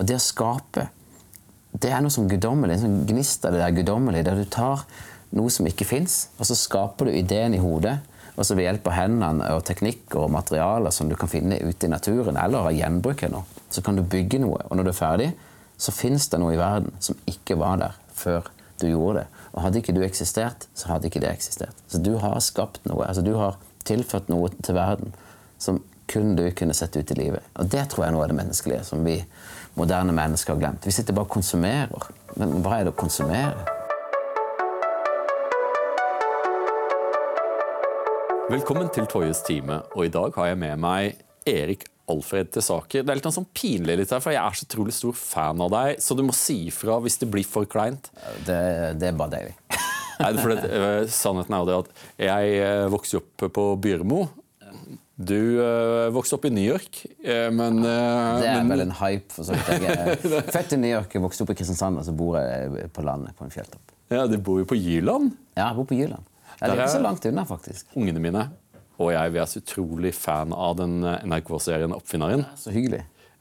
Og det å skape, det er noe som guddommelig, en sånn gnist av det der guddommelige, der du tar noe som ikke fins, og så skaper du ideen i hodet. Og så ved hjelp av hendene og teknikker og materialer som du kan finne ute i naturen, eller av gjenbruk her nå, så kan du bygge noe. Og når du er ferdig, så fins det noe i verden som ikke var der før du gjorde det. Og hadde ikke du eksistert, så hadde ikke det eksistert. Så du har skapt noe. altså Du har tilført noe til verden som kun du kunne sett ut i livet. Og det tror jeg er noe av det menneskelige som vi moderne mennesker har glemt. Vi sitter bare og konsumerer. Men hva er det å konsumere? Velkommen til Toyes time, og i dag har jeg med meg Erik Alfred til saker. Det er litt sånn pinlig, litt her, for jeg er så utrolig stor fan av deg, så du må si ifra hvis det blir for kleint. Det, det er bare deilig. Nei, for det, uh, Sannheten er jo det at jeg uh, vokste opp på Byrmo. Du uh, vokste opp i New York, men Det er men, vel en hype. for så vidt. Jeg er født i New York, vokste opp i Kristiansand, og så bor jeg på landet på en fjelltopp. Ja, Du bor jo på Jyland. Ja, jeg bor på Jylland. Ja, det er ikke så langt unna, faktisk. Ungene mine og jeg vi er så utrolig fan av den NRK-serien Oppfinneren. Så hyggelig.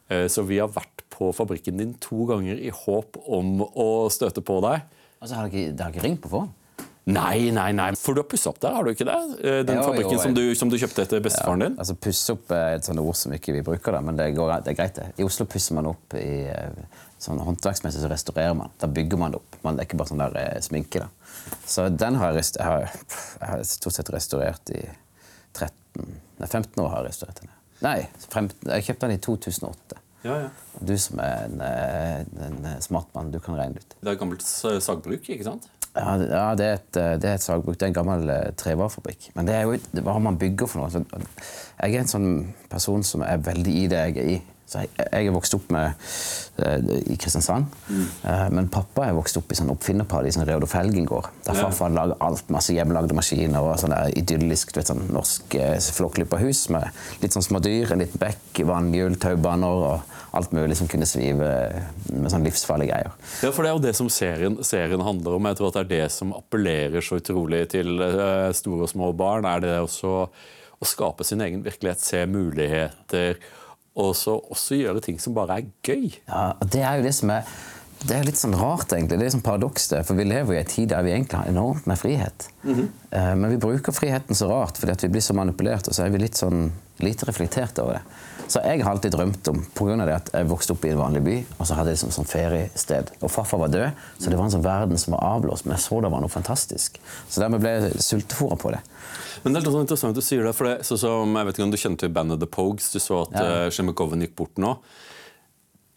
Eh, Så vi har vært på fabrikken din to ganger i håp om å støte på deg. Altså, har dere, ikke ringt på forhånd? Nei, nei, nei. For du har pussa opp der, har du ikke det? Eh, Den Jo, jo, fabrikken jeg- som, du, som du kjøpte etter bestefaren din? Altså, Pusse opp er et sånt ord som ikke vi bruker, da, men det, går, det er greit. det. I Oslo pusser man opp i eh, sånn håndverksmessig, så restaurerer man. Da bygger man det opp. Man, det er ikke bare sånn der eh, sminke. da. Så den har jeg, har, jeg har stort sett restaurert i 13 Nei, 15 år har jeg restaurert den. Nei, 15, jeg kjøpte den i 2008. Ja, ja. Du som er en, en, en smart mann, du kan regne det ut. Det er et gammelt sagbruk, ikke sant? Ja, det- er et, eh, det er et sagbruk. Det er en gammel eh, trevarefabrikk. Men det er jo hva man bygger for noe. Jeg er en sånn person som er veldig i det jeg er i. Så jeg, jeg er vokst opp med, eh, i Kristiansand. Eh, men pappa er vokst opp i sånn oppfinnerparadis i sånn Reodor Felgen-gård. Der Ja. farfar lager alt. Masse hjemmelagde maskiner og sånn idyllisk vet, sånn norsk eh, hus med litt sånn små dyr, en liten bekk, vannhjul, taubaner og alt mulig som kunne svive med sånn livsfarlige greier. Ja, for det er jo det som serien, serien handler om. Jeg tror at det er det som appellerer så utrolig til eh, store og små barn. Er det også å skape sin egen virkelighet, se muligheter, og så også gjøre ting som bare er gøy. Ja, Det er jo det som er det er litt sånn rart, egentlig. Det er sånn paradoks det, for Vi lever i en tid der vi egentlig har enormt med frihet. Eh, Men vi bruker friheten så rart fordi vi blir så manipulert, og så er vi litt sånn lite reflektert over det. Så jeg har alltid drømt om, av det at jeg vokste opp i en vanlig by, og så hadde jeg liksom sånn feriested. Og farfar var død, så det var en sånn verden som var avblåst, men jeg så det var noe fantastisk. Så dermed ble jeg sultefòra på det. Men det er litt sånn interessant at du sier det, for det, så, som, jeg vet ikke om du kjente til bandet The Pogues, du så at Ja. ja. Gikk bort nå.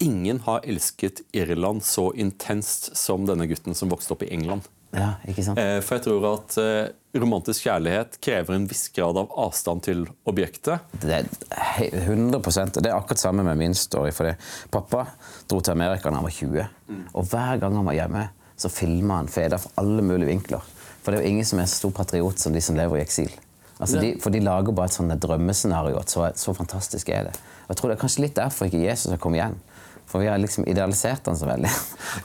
Ingen har elsket Irland så intenst som denne gutten som vokste opp i England. Ja, ikke sant? Eh, For jeg tror at eh, romantisk kjærlighet krever en viss grad av avstand til objektet. Det er 100 Det er akkurat samme med min story. Fordi pappa dro til Amerika da han var 20. Og hver gang han var hjemme, så filma han fedre fra alle mulige vinkler. For det er jo ingen som er så stor patriot som de som lever i eksil. Altså de, for de lager bare et sånt drømmescenario. at så, så fantastisk er det. Og jeg tror det er kanskje litt derfor ikke Jesus har kommet igjen. For vi har liksom idealisert han så veldig.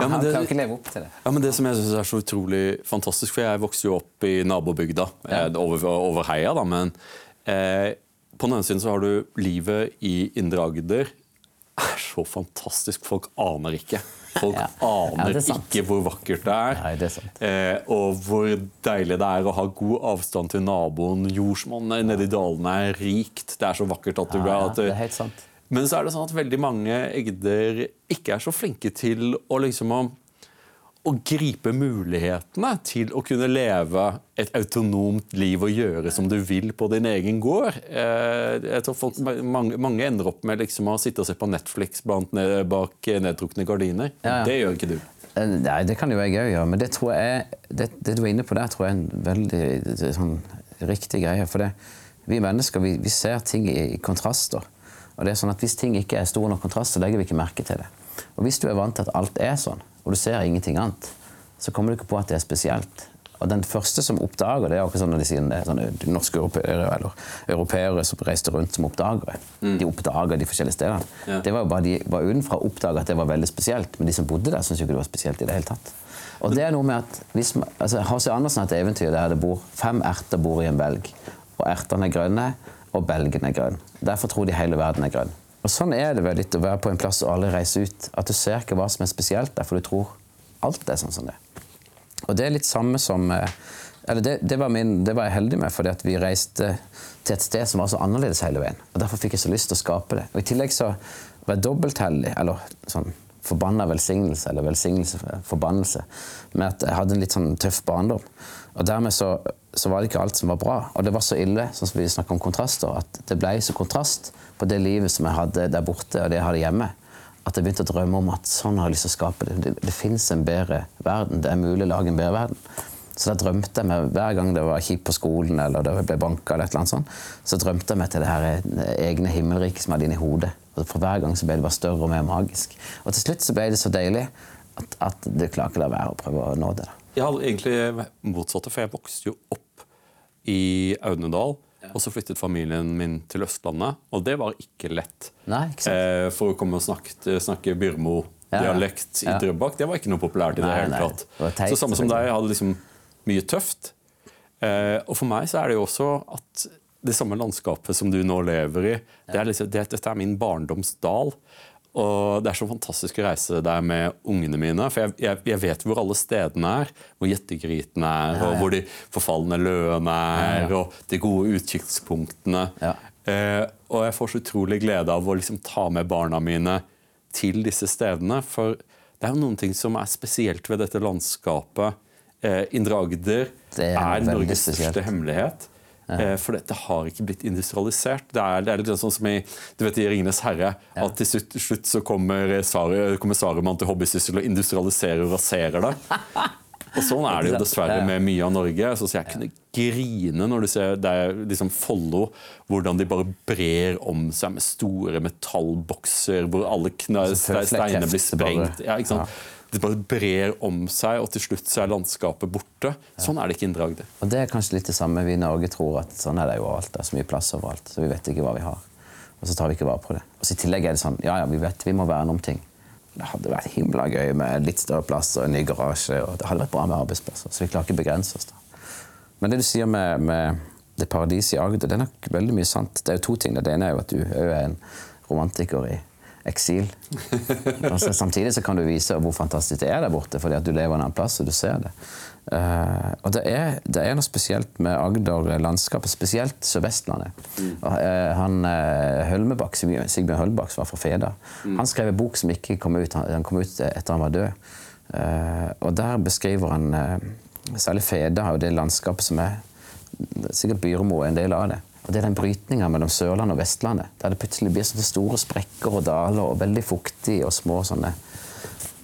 men han det- kan ikke leve opp til det. Ja, men Det som jeg synes er så utrolig fantastisk, for jeg vokste jo opp i nabobygda, ja. over, over heia, da, men eh, på den ene siden så har du livet i Indre Agder. er så fantastisk. Folk aner ikke. Folk Ja. Ja, aner er ikke hvor vakkert det er. Nei, det er sant. Eh, og hvor deilig det er å ha god avstand til naboen. Jordsmonnet nedi dalene er rikt. Det er så vakkert at du Ja, ja, at det er helt sant. Men så er det sånn at veldig mange egder ikke er så flinke til å liksom å, å gripe mulighetene til å kunne leve et autonomt liv og gjøre som du vil på din egen gård. Eh, Jeg tror folk, mange, mange ender opp med liksom å sitte og se på Netflix blant, bak nedtrukne gardiner. Ja. Det gjør ikke du. Eh, Nei, det kan jo jeg òg gjøre, men det tror jeg det, det du er inne på der, tror jeg er en veldig sånn, riktig greie. For det, vi mennesker vi, vi ser ting i, i kontraster. Og det er sånn at Hvis ting ikke er store nok kontrast, så legger vi ikke merke til det. Og Hvis du er vant til at alt er sånn, og du ser ingenting annet, så kommer du ikke på at det er spesielt. Og den første som oppdager det, er akkurat sånn når de sier det er sånne norske europeere eller europeere som reiste rundt som oppdagere. De oppdager de forskjellige stedene. Ja. Det var jo bare de var utenfra oppdaga at det var veldig spesielt, men de som bodde der, syntes ikke det var spesielt i det hele tatt. Og det er noe med at hvis, man- altså, H.C. Andersen har et eventyr der det bor fem erter bor i en belg. Og ertene er grønne, og belgen er grønn. Derfor tror de hele verden er grønn. Og Sånn er det vel litt å være på en plass og aldri reise ut. At du ser ikke hva som er spesielt der, for du tror alt er sånn som det. Og det er litt samme som eh, eller det, det, var min, det, var jeg heldig med, fordi vi reiste til et sted som var så annerledes hele veien. Og Derfor fikk jeg så lyst til å skape det. Og I tillegg så var jeg dobbelt heldig, eller sånn forbanna velsignelse, eller velsignelse forbannelse, med at jeg hadde en litt sånn tøff barndom. Og dermed så, så, var det ikke alt som var bra. Og det var så ille, sånn som vi om kontraster, at det ble så kontrast på det livet som jeg hadde der borte, og det jeg hadde hjemme at jeg begynte å drømme om at sånn har jeg lyst til å skape det. Det, det fins en bedre verden. Det er mulig å lage en bedre verden. Så da drømte jeg meg, Hver gang det var kjipt på skolen eller det ble banka, eller et eller annet sånt, så drømte jeg meg til det her eh, egne himmelriket som jeg hadde inni hodet. Og For hver gang så ble det bare større og mer magisk. Og til slutt så ble det så deilig at, at du klarer ikke la være å prøve å nå det. Jeg hadde egentlig motsatte, for jeg vokste jo opp i Audnedal. Og så flyttet familien min til Østlandet, og det var ikke lett. Nei, ikke? Eh, for å komme og snakke, snakke Byrmo-dialekt ja, ja. i Drøbak, det var ikke noe populært i det hele tatt. Så samme som deg, jeg hadde liksom mye tøft. Eh, og for meg så er det jo også at det samme landskapet som du nå lever i, det er liksom, det, dette er min barndomsdal. Og det er så fantastisk å reise der med ungene mine. For jeg, jeg, jeg vet hvor alle stedene er. Hvor jettegrytene er, og hvor de forfalne løene er, og de gode utkikkspunktene. Eh, og jeg får så utrolig glede av å liksom ta med barna mine til disse stedene. For det er jo noen ting som er spesielt ved dette landskapet Eh, Indre Agder er, er Norges største hemmelighet. Ja. Eh, for dette har ikke blitt industrialisert. Det er, det er litt sånn som i du vet, i 'Ringenes herre', ja. at til slutt, slutt så kommer, Sari, kommer Saruman til hobbysyssel og industrialiserer og raserer det. Og Sånn er det jo dessverre med mye av Norge. Så jeg kunne grine når du ser det liksom Follo, hvordan de bare brer om seg med store metallbokser hvor alle steinene blir sprengt. Ja, ikke sant? Det bare brer om seg, og til slutt så er landskapet borte. Sånn er det ikke Indre Agder. Og Det er kanskje litt det samme vi i Norge tror at sånn er det jo overalt. Det er så mye plass overalt, så vi vet ikke hva vi har. Og så tar vi ikke vare på det. Og så I tillegg er det sånn ja, ja, vi vet vi må verne om ting. Det hadde vært himla gøy med litt større plass og en ny garasje. og Det hadde vært bra med arbeidsplasser. Så vi klarer ikke å begrense oss. da. Men det du sier med, med det paradiset i Agder, det er nok veldig mye sant. Det er jo to ting. Det ene er jo at du er en romantiker i eksil. Altså, samtidig så kan du vise hvor fantastisk det er der borte, fordi at du lever en annen plass og du ser det. Uh, og det er, det er, noe spesielt med Agder-landskapet, spesielt Sør-Vestlandet. Mm. Uh, han uh, Hølmebakk, Sigbjørn Hølbakk, som var fra Feda, mm. han skrev en bok som ikke kom ut, han, kom ut etter han var død. og der beskriver han særlig Feda og det landskapet som er Sikkert Byremo er en del av det. Og Det er den brytninga mellom Sørlandet og Vestlandet. Der det plutselig blir sånne store sprekker og daler og veldig fuktig og små sånne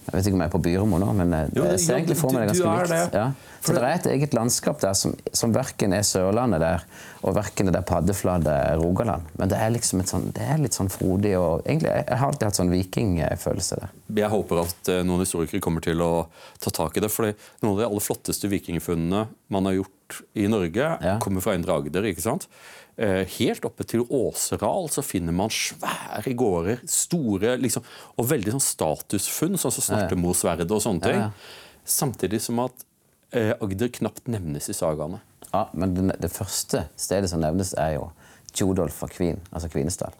Jeg vet ikke om jeg er på Byremo nå, men jo, jeg ser egentlig for meg det ganske likt. Ja. Så det er et eget landskap der som, som verken er Sørlandet der, og verken det der paddeflate Rogaland. Men det er liksom et sånn, det er litt sånn frodig og egentlig, Jeg har alltid hatt sånn vikingfølelse der. Jeg håper at eh, noen historikere kommer til å ta tak i det. for noen av de aller flotteste vikingfunnene man har gjort i Norge, ja. kommer fra Indre Agder. ikke sant? Eh, helt oppe til Åseral så finner man svære gårder. Store liksom, og veldig sånn statusfunn, sånn som Snartemosverdet og sånne ting. Samtidig som at eh, Agder knapt nevnes i sagaene. Ja, men det, det, første stedet som nevnes, er jo Tjodolf fra Kvin, altså Kvinesdal.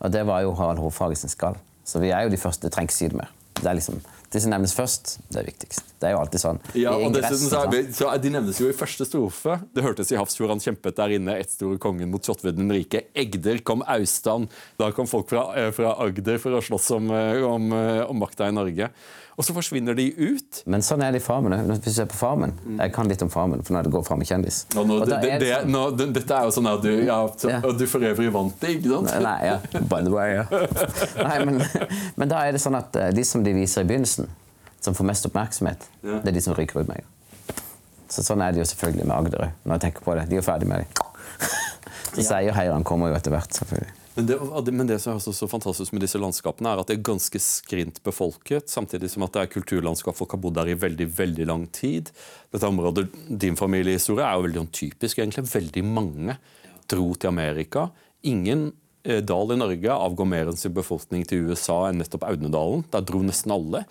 Og det var jo Harald Hårfagre sin skall. Så vi er jo de første. Det si det mer. Det er liksom de som nevnes først, det er viktigst. Det er jo alltid sånn. Ja, og dessuten så, er, så De nevnes jo i første strofe. Det hørtes i Hafrsfjord han kjempet der inne, ett store kongen mot Kjotvedden rike. Egder kom Austan. Da kom folk fra, eh, fra Agder for å slåss om, eh, om, eh, om makta i Norge og så forsvinner de ut. Men sånn er det i Farmen Hvis du ser på Farmen Jeg kan litt om Farmen, for når det går fram med kjendis. Nå, nå, det, det, det, nå, dette er jo sånn at du, ja, så, ja. du for øvrig vant det, ikke sant? Nei, ja. By the way, ja. Nei, men, men, da er det sånn at de som de viser i begynnelsen, som får mest oppmerksomhet, ja. det er de som ryker ut med en Så sånn er det jo selvfølgelig med Agder òg, når jeg tenker på det. De er ferdig med det. Så seierheierne kommer jo etter hvert, selvfølgelig. Men det, men det, som er så fantastisk med disse landskapene, er at det er ganske skrint befolket, samtidig som at det er kulturlandskap folk har bodd der i veldig veldig lang tid. Dette området, Din familiehistorie er jo veldig sånn typisk. egentlig. Veldig mange dro til Amerika. Ingen eh, dal i Norge avgår mer enn sin befolkning til USA enn nettopp Audnedalen. Der dro nesten alle.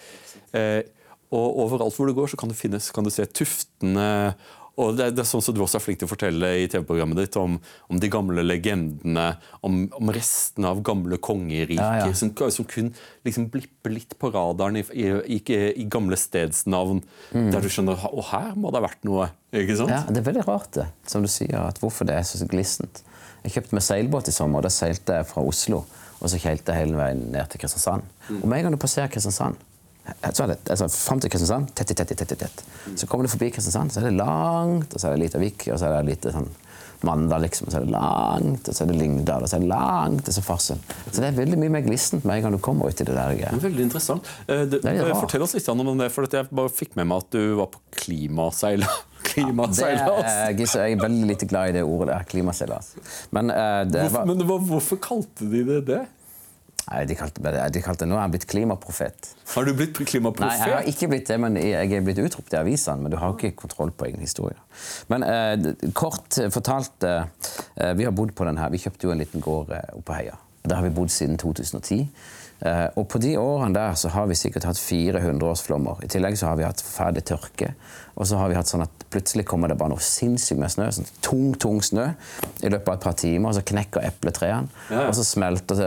Eh, og overalt hvor du går, så kan du, finnes, kan du se tuftene og det, det, er sånn som du også er flink til å fortelle i TV-programmet ditt, om, om, de gamle legendene, om, om restene av gamle kongeriker, ja, ja. som, som kun liksom blipper litt på radaren i, i, i, i gamle stedsnavn, mm. der du skjønner å her må det ha vært noe. ikke sant? Ja, Det er veldig rart, det, som du sier, at hvorfor det er så glissent. Jeg kjøpte meg seilbåt i sommer. Da seilte jeg fra Oslo og så kjeilte jeg hele veien ned til Kristiansand. Mm. Og med en gang du passerer Kristiansand så det, altså, Fram til Kristiansand tett, tett, tett, tett. Så kommer du forbi Kristiansand, så er det langt, og så er det lite Vik, og så er det lite sånn Mandal, liksom, og så er det langt, og så er det Lyngdal, og så er det langt til Farsund. Så det er veldig mye mer glissent med en gang du kommer ut i det der. Det Veldig interessant. Eh, det, det fortell oss litt om det, for jeg bare fikk med meg at du var på klimaseil. klimaseilas. Ja, jeg er veldig lite glad i det ordet der. Klimaseilas. Men, uh, hvorfor, var... men hvorfor kalte de det det? Nei, de kalte, de kalte Nå er jeg blitt klimaprofet. Har du blitt klimaprofet? Nei, jeg har ikke blitt det, men jeg er blitt utropt i avisene. Men du har ikke kontroll på egen historie. Men eh, kort fortalt eh, Vi har bodd på den her. Vi kjøpte jo en liten gård eh, oppe på Heia. Der har vi bodd siden 2010. Eh, og på de årene der så har vi sikkert hatt 400 årsflommer. I tillegg så har vi hatt forferdelig tørke. Og så har vi hatt sånn at plutselig kommer det bare noe sinnssykt med snø. sånn Tung, tung snø i løpet av et par timer. Og så knekker epletrærne. Ja. Og så smelter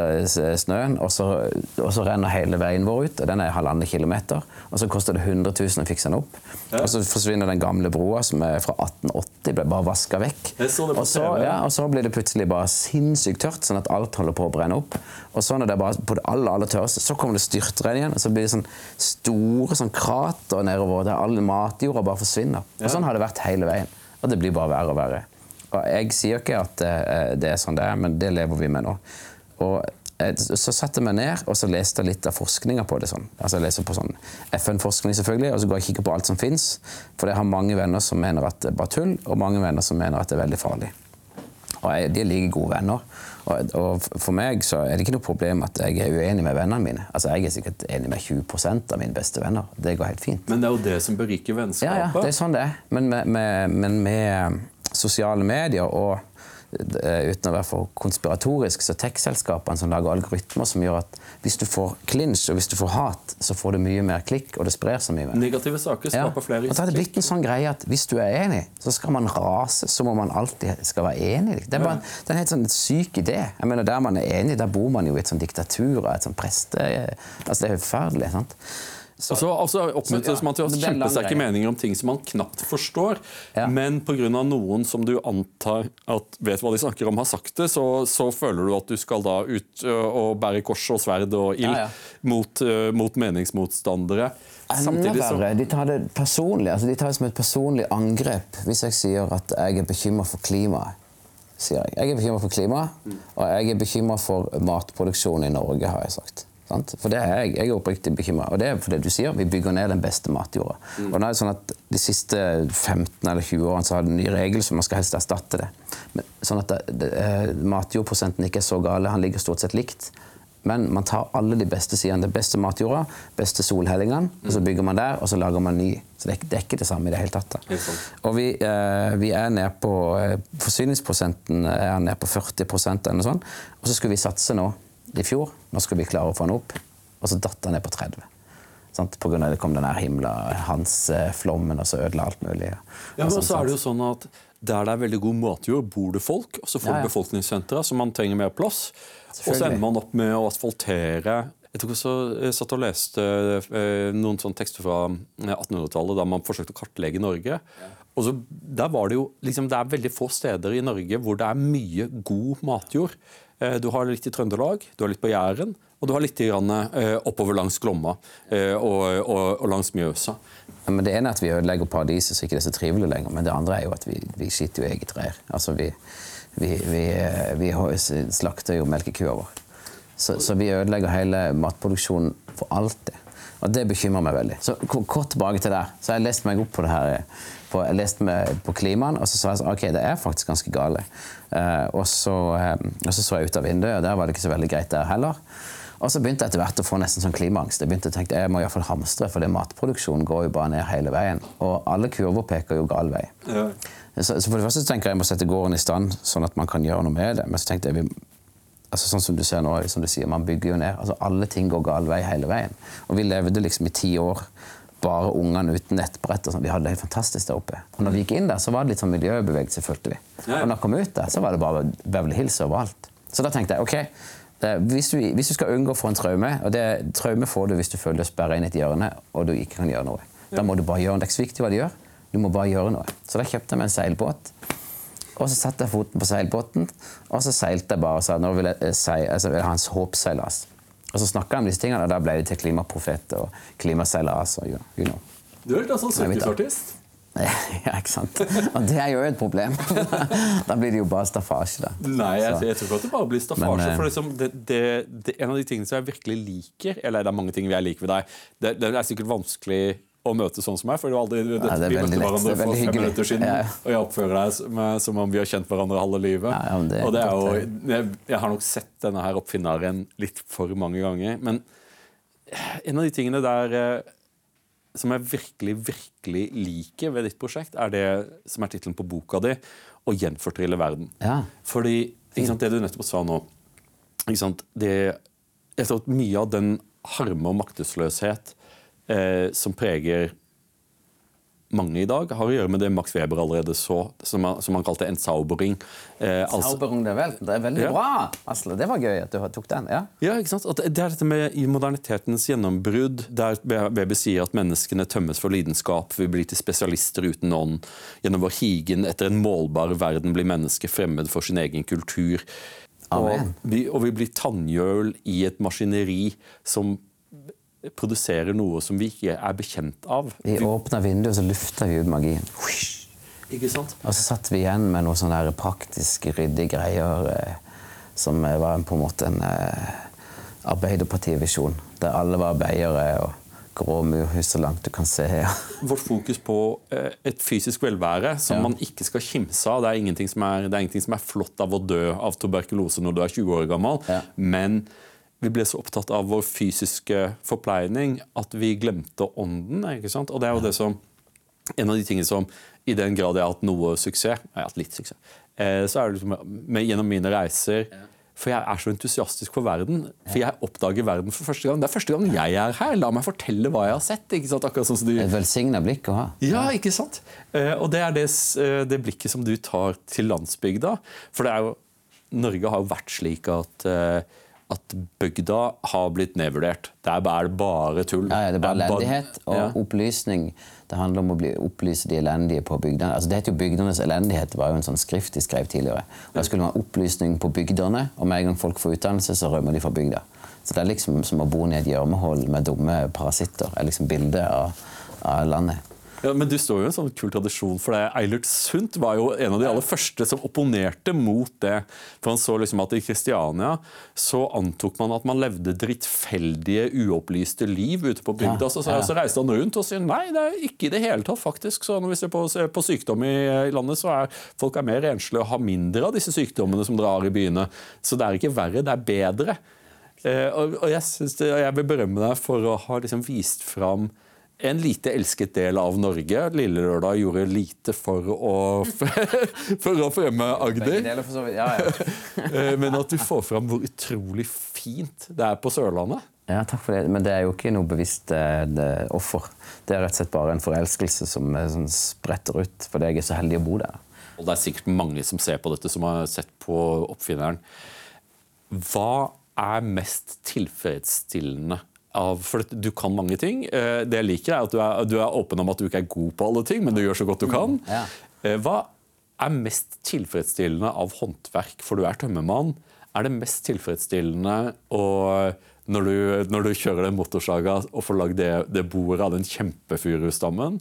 snøen, og så, og så, renner hele veien vår ut. og Den er halvannen kilometer. Og så koster det 100 000 å fikse den opp. Ja. Og så forsvinner den gamle broa som er fra 1880, ble bare vaska vekk. Og så, ja, og så blir det plutselig bare sinnssykt tørt, sånn at alt holder på å brenne opp. Og så når det er bare på det aller, aller tørreste, så kommer det styrtregn igjen. Og så blir det sånn store sånn krater nedover der all matjorda bare forsvinner. Og sånn har det vært hele veien. Og det blir bare verre og verre. Og jeg sier ikke at eh, det er sånn det er, men det lever vi med nå. Og eh, så satte jeg meg ned og så leste litt av forskninga på det. sånn. Altså Jeg leser på sånn FN-forskning, selvfølgelig, og så går jeg og kikker på alt som fins. For jeg har mange venner som mener at det er bare tull, og mange venner som mener at det er veldig farlig. Og jeg, de er like gode venner. Og, og, For meg så er det ikke noe problem at jeg er uenig med vennene mine. Altså Jeg er sikkert enig med 20 av mine beste venner. Det går helt fint. Men det er jo det som beriker vennskapet. Ja, ja, det er sånn det er. Men med, med, men med sosiale medier og Eh, uten å være for konspiratorisk, så tech-selskapene som lager algoritmer som gjør at hvis du får klinsj og hvis du får hat, så får du mye mer klikk, og det sprer seg mye mer. Negative saker skaper ja. flere Og da er det blitt en sånn greie at hvis du er enig, så skal man rase som om man alltid skal være enig. Det er, bare, det er en helt sånn syk idé. Jeg mener, Der man er enig, der bor man jo i et sånt diktatur og et sånt preste... Altså, det er jo forferdelig. sant? Så, altså, altså Oppmuntres ja, man til å kjempe kjempesterke meninger om ting som man knapt forstår, ja. men pga. noen som du antar at vet hva de snakker om, har sagt det, så, så føler du at du skal da ut og bære kors og sverd og ild ja, mot, mot, meningsmotstandere. Enda verre. De tar det personlig. Altså, de tar det som et personlig angrep hvis jeg sier at jeg er bekymra for klimaet. Sier jeg. jeg er bekymra for klimaet, og jeg er bekymra for matproduksjonen i Norge, har jeg sagt. For det er jeg, jeg er oppriktig bekymra. Og det er fordi du sier vi bygger ned den beste matjorda. Mm. Og nå er det sånn at De siste 15 eller 20 årene så har det en ny regel som man skal helst erstatte det. Men, sånn at det, eh, matjordprosenten ikke er så gale. Han ligger stort sett likt. Men man tar alle de beste sidene. Den beste matjorda, beste solhellingene, mm. og så bygger man der, og så lager man ny. Så det det er ikke det samme i det hele tatt. Da. Og vi, eh, vi, er ned på eh, Forsyningsprosenten er nede på 40% eller noe sånt. Og så skulle vi satse nå i fjor. Nå skulle vi klare å få den opp. Og så datt den ned på 30. Sant? På grunn av det kom den himla Hans-flommen og så ødela alt mulig. Ja, men så er det jo sånn at Der det er veldig god matjord, bor det folk. Og så får ja, ja. befolkningssentre, så man trenger mer plass. Og så ender man opp med å asfaltere jeg tok også, jeg satt og leste eh, noen sånne tekster fra 1800-tallet da man forsøkte å kartlegge Norge. Og så, der var Det jo, liksom, det er veldig få steder i Norge hvor det er mye god matjord. Eh, du har litt i Trøndelag, du har litt på Jæren, og du har litt eh, oppover langs Glomma eh, og, langs Mjøsa. men Det ene er at vi ødelegger paradiset så ikke det er så trivelig lenger. Men det andre er jo at vi, vi skyter jo eget reir. Altså vi, vi, vi, vi slakter jo melkekua vår. Så, så, vi ødelegger hele matproduksjonen for alltid. Og det bekymrer meg veldig. Så kort tilbake til der. Så jeg har lest meg opp på det her på, jeg leste meg på klimaen, og så sa jeg sånn, ok, det er faktisk ganske gale. Uh, og, så, um, og, så, så jeg ut av vinduet, og der var det ikke så veldig greit der heller. Og så begynte jeg etter hvert å få nesten sånn klimaangst. Jeg begynte å tenke, jeg må iallfall hamstre, for matproduksjonen går jo bare ned hele veien. Og alle kurver peker jo gal vei. Ja. Så, så, for det første tenker jeg jeg må sette gården i stand, sånn at man kan gjøre noe med det. Men så tenkte jeg, vi, altså sånn som du ser nå, som du sier, man bygger jo ned. altså Alle ting går gal vei hele veien. Og vi levde liksom i ti år bare ungene uten nettbrett. og sånn. Vi hadde det helt fantastisk der oppe. Og når vi gikk inn der, så var det litt sånn miljøbevegelse, følte vi. Og når vi kom ut der, så var det bare Beverly Hills overalt. Så da tenkte jeg ok, det, hvis, du, hvis du skal unngå å få en traume, og det traume får du hvis du føler deg sperra inn i et hjørne og du ikke kan gjøre noe, da må du bare gjøre noe. Det er ikke så viktig hva du gjør, du må bare gjøre noe. Så da kjøpte jeg meg en seilbåt. Og så satte jeg foten på seilbåten, og så seilte jeg bare og sa nå vil jeg, seil, altså, altså, jeg vil ha en håpseilas. Og så snakka han om disse tingene, og da ble det til klimaprofet og klimaseilas. og you know. Du er litt sånn sirkusartist. Ja, ikke sant? Og det er jo et problem. da blir det jo bare staffasje, da. Nei, jeg, jeg tror ikke at det bare blir staffasje. Men, eh, for liksom, det, det, det, en av de tingene som jeg virkelig liker Eller det er mange ting jeg liker ved deg. Det, det er sikkert vanskelig å møte sånn som meg, for det aldri, det, det er vi møtte hverandre Det er for fem minutter siden, Ja. og jeg oppfører deg som, som om vi har kjent hverandre halve livet. Ja, ja, det og det er jo, jeg, jeg har nok sett denne her oppfinneren litt for mange ganger. Men en av de tingene der eh, som jeg virkelig, virkelig liker ved ditt prosjekt, er det som er tittelen på boka di, 'Å gjenfortrylle verden'. Ja. Fordi ikke sant, det du nettopp sa nå ikke sant, det, Jeg tror at mye av den harme og maktesløshet eh, som preger mange i dag, har å gjøre med det Max Weber allerede så, som han, som han kalte en saubering. Eh, altså- Zauberung er, vel, Det er veldig Ja. bra! Asle, det var gøy at du tok den. ja. Ja, ikke sant? At det er dette med i modernitetens gjennombrudd, der Weber sier at menneskene tømmes for lidenskap, vi blir til spesialister uten ånd. Gjennom vår higen etter en målbar verden blir mennesket fremmed for sin egen kultur. Og vi, og vi blir tannhjøl i et maskineri som produserer noe som vi ikke er bekjent av. Vi åpna vinduet, og så lufta vi ut magien. Ikke sant? Og så satt vi igjen med noen sånne praktiske, ryddige greier eh, som eh, var på en måte en eh, arbeiderpartivisjon. Der alle var arbeidere og grå murhus så langt du kan se. Ja. Vårt fokus på eh, et fysisk velvære som Ja. man ikke skal kimse av. Det er, er, det er ingenting som er flott av å dø av tuberkulose når du er 20 år gammel. Ja. Men vi ble så opptatt av vår fysiske forpleining at vi glemte ånden. ikke sant? Og det er jo det som En av de tingene som i den grad jeg har hatt noe suksess, jeg har hatt litt suksess, eh, så er det liksom med, gjennom mine reiser For jeg er så entusiastisk for verden. For jeg oppdager verden for første gang. Det er første gang jeg er her. La meg fortelle hva jeg har sett. ikke sant? Akkurat sånn som du... Et velsigna blikk å ha. Ja, ikke sant? Eh, og det er det, eh, det blikket som du tar til landsbygda. For det er jo, Norge har jo vært slik at, at bygda har blitt nedvurdert. Det er det bare tull. Ja, ja, det er bare Det elendighet og Ja. opplysning. Det handler om å bli, opplyse de elendige på bygdene. Altså, det heter jo 'Bygdenes elendighet', var jo en sånn skrift de skrev tidligere. Og Da skulle man ha opplysning på bygdene, og med en gang folk får utdannelse, så rømmer de fra bygda. Så det er liksom som å bo ned i et gjørmehull med dumme parasitter. er liksom bildet av, av landet. Ja, men du står jo i en sånn kul tradisjon, for det Eilert Sundt var jo en av de aller første som opponerte mot det. For han så liksom at i Kristiania så antok man at man levde drittfeldige, uopplyste liv ute på bygda. Så, så, så reiste han rundt og sier nei, det er ikke i det hele tatt, faktisk. Så når vi ser på, på sykdom i, i landet, så er folk er mer renslige og har mindre av disse sykdommene som drar i byene. Så det er ikke verre, det er bedre. Eh, og, og jeg, det, og jeg vil berømme deg for å ha liksom vist fram en lite elsket del av Norge. Lille Lørdag gjorde lite for å, for å fremme Agder. Ja, ja. Eh, Men at du får fram hvor utrolig fint det er på Sørlandet. Ja, takk for det. Men det er jo ikke noe bevisst eh, offer. Det er rett og slett bare en forelskelse som eh, sånn, spretter ut fordi jeg er så heldig å bo der. Og det er sikkert mange som ser på dette, som har sett på oppfinneren. Hva er mest tilfredsstillende av For du kan mange ting. Eh, Det jeg liker, er at du er, du er åpen om at du ikke er god på alle ting, men du gjør så godt du kan. ja. Eh, Hva er mest tilfredsstillende av håndverk? For du er tømmermann. Er det mest tilfredsstillende å når du, når du kjører den motorsaga og får lagd det, det bordet av den kjempefurustammen?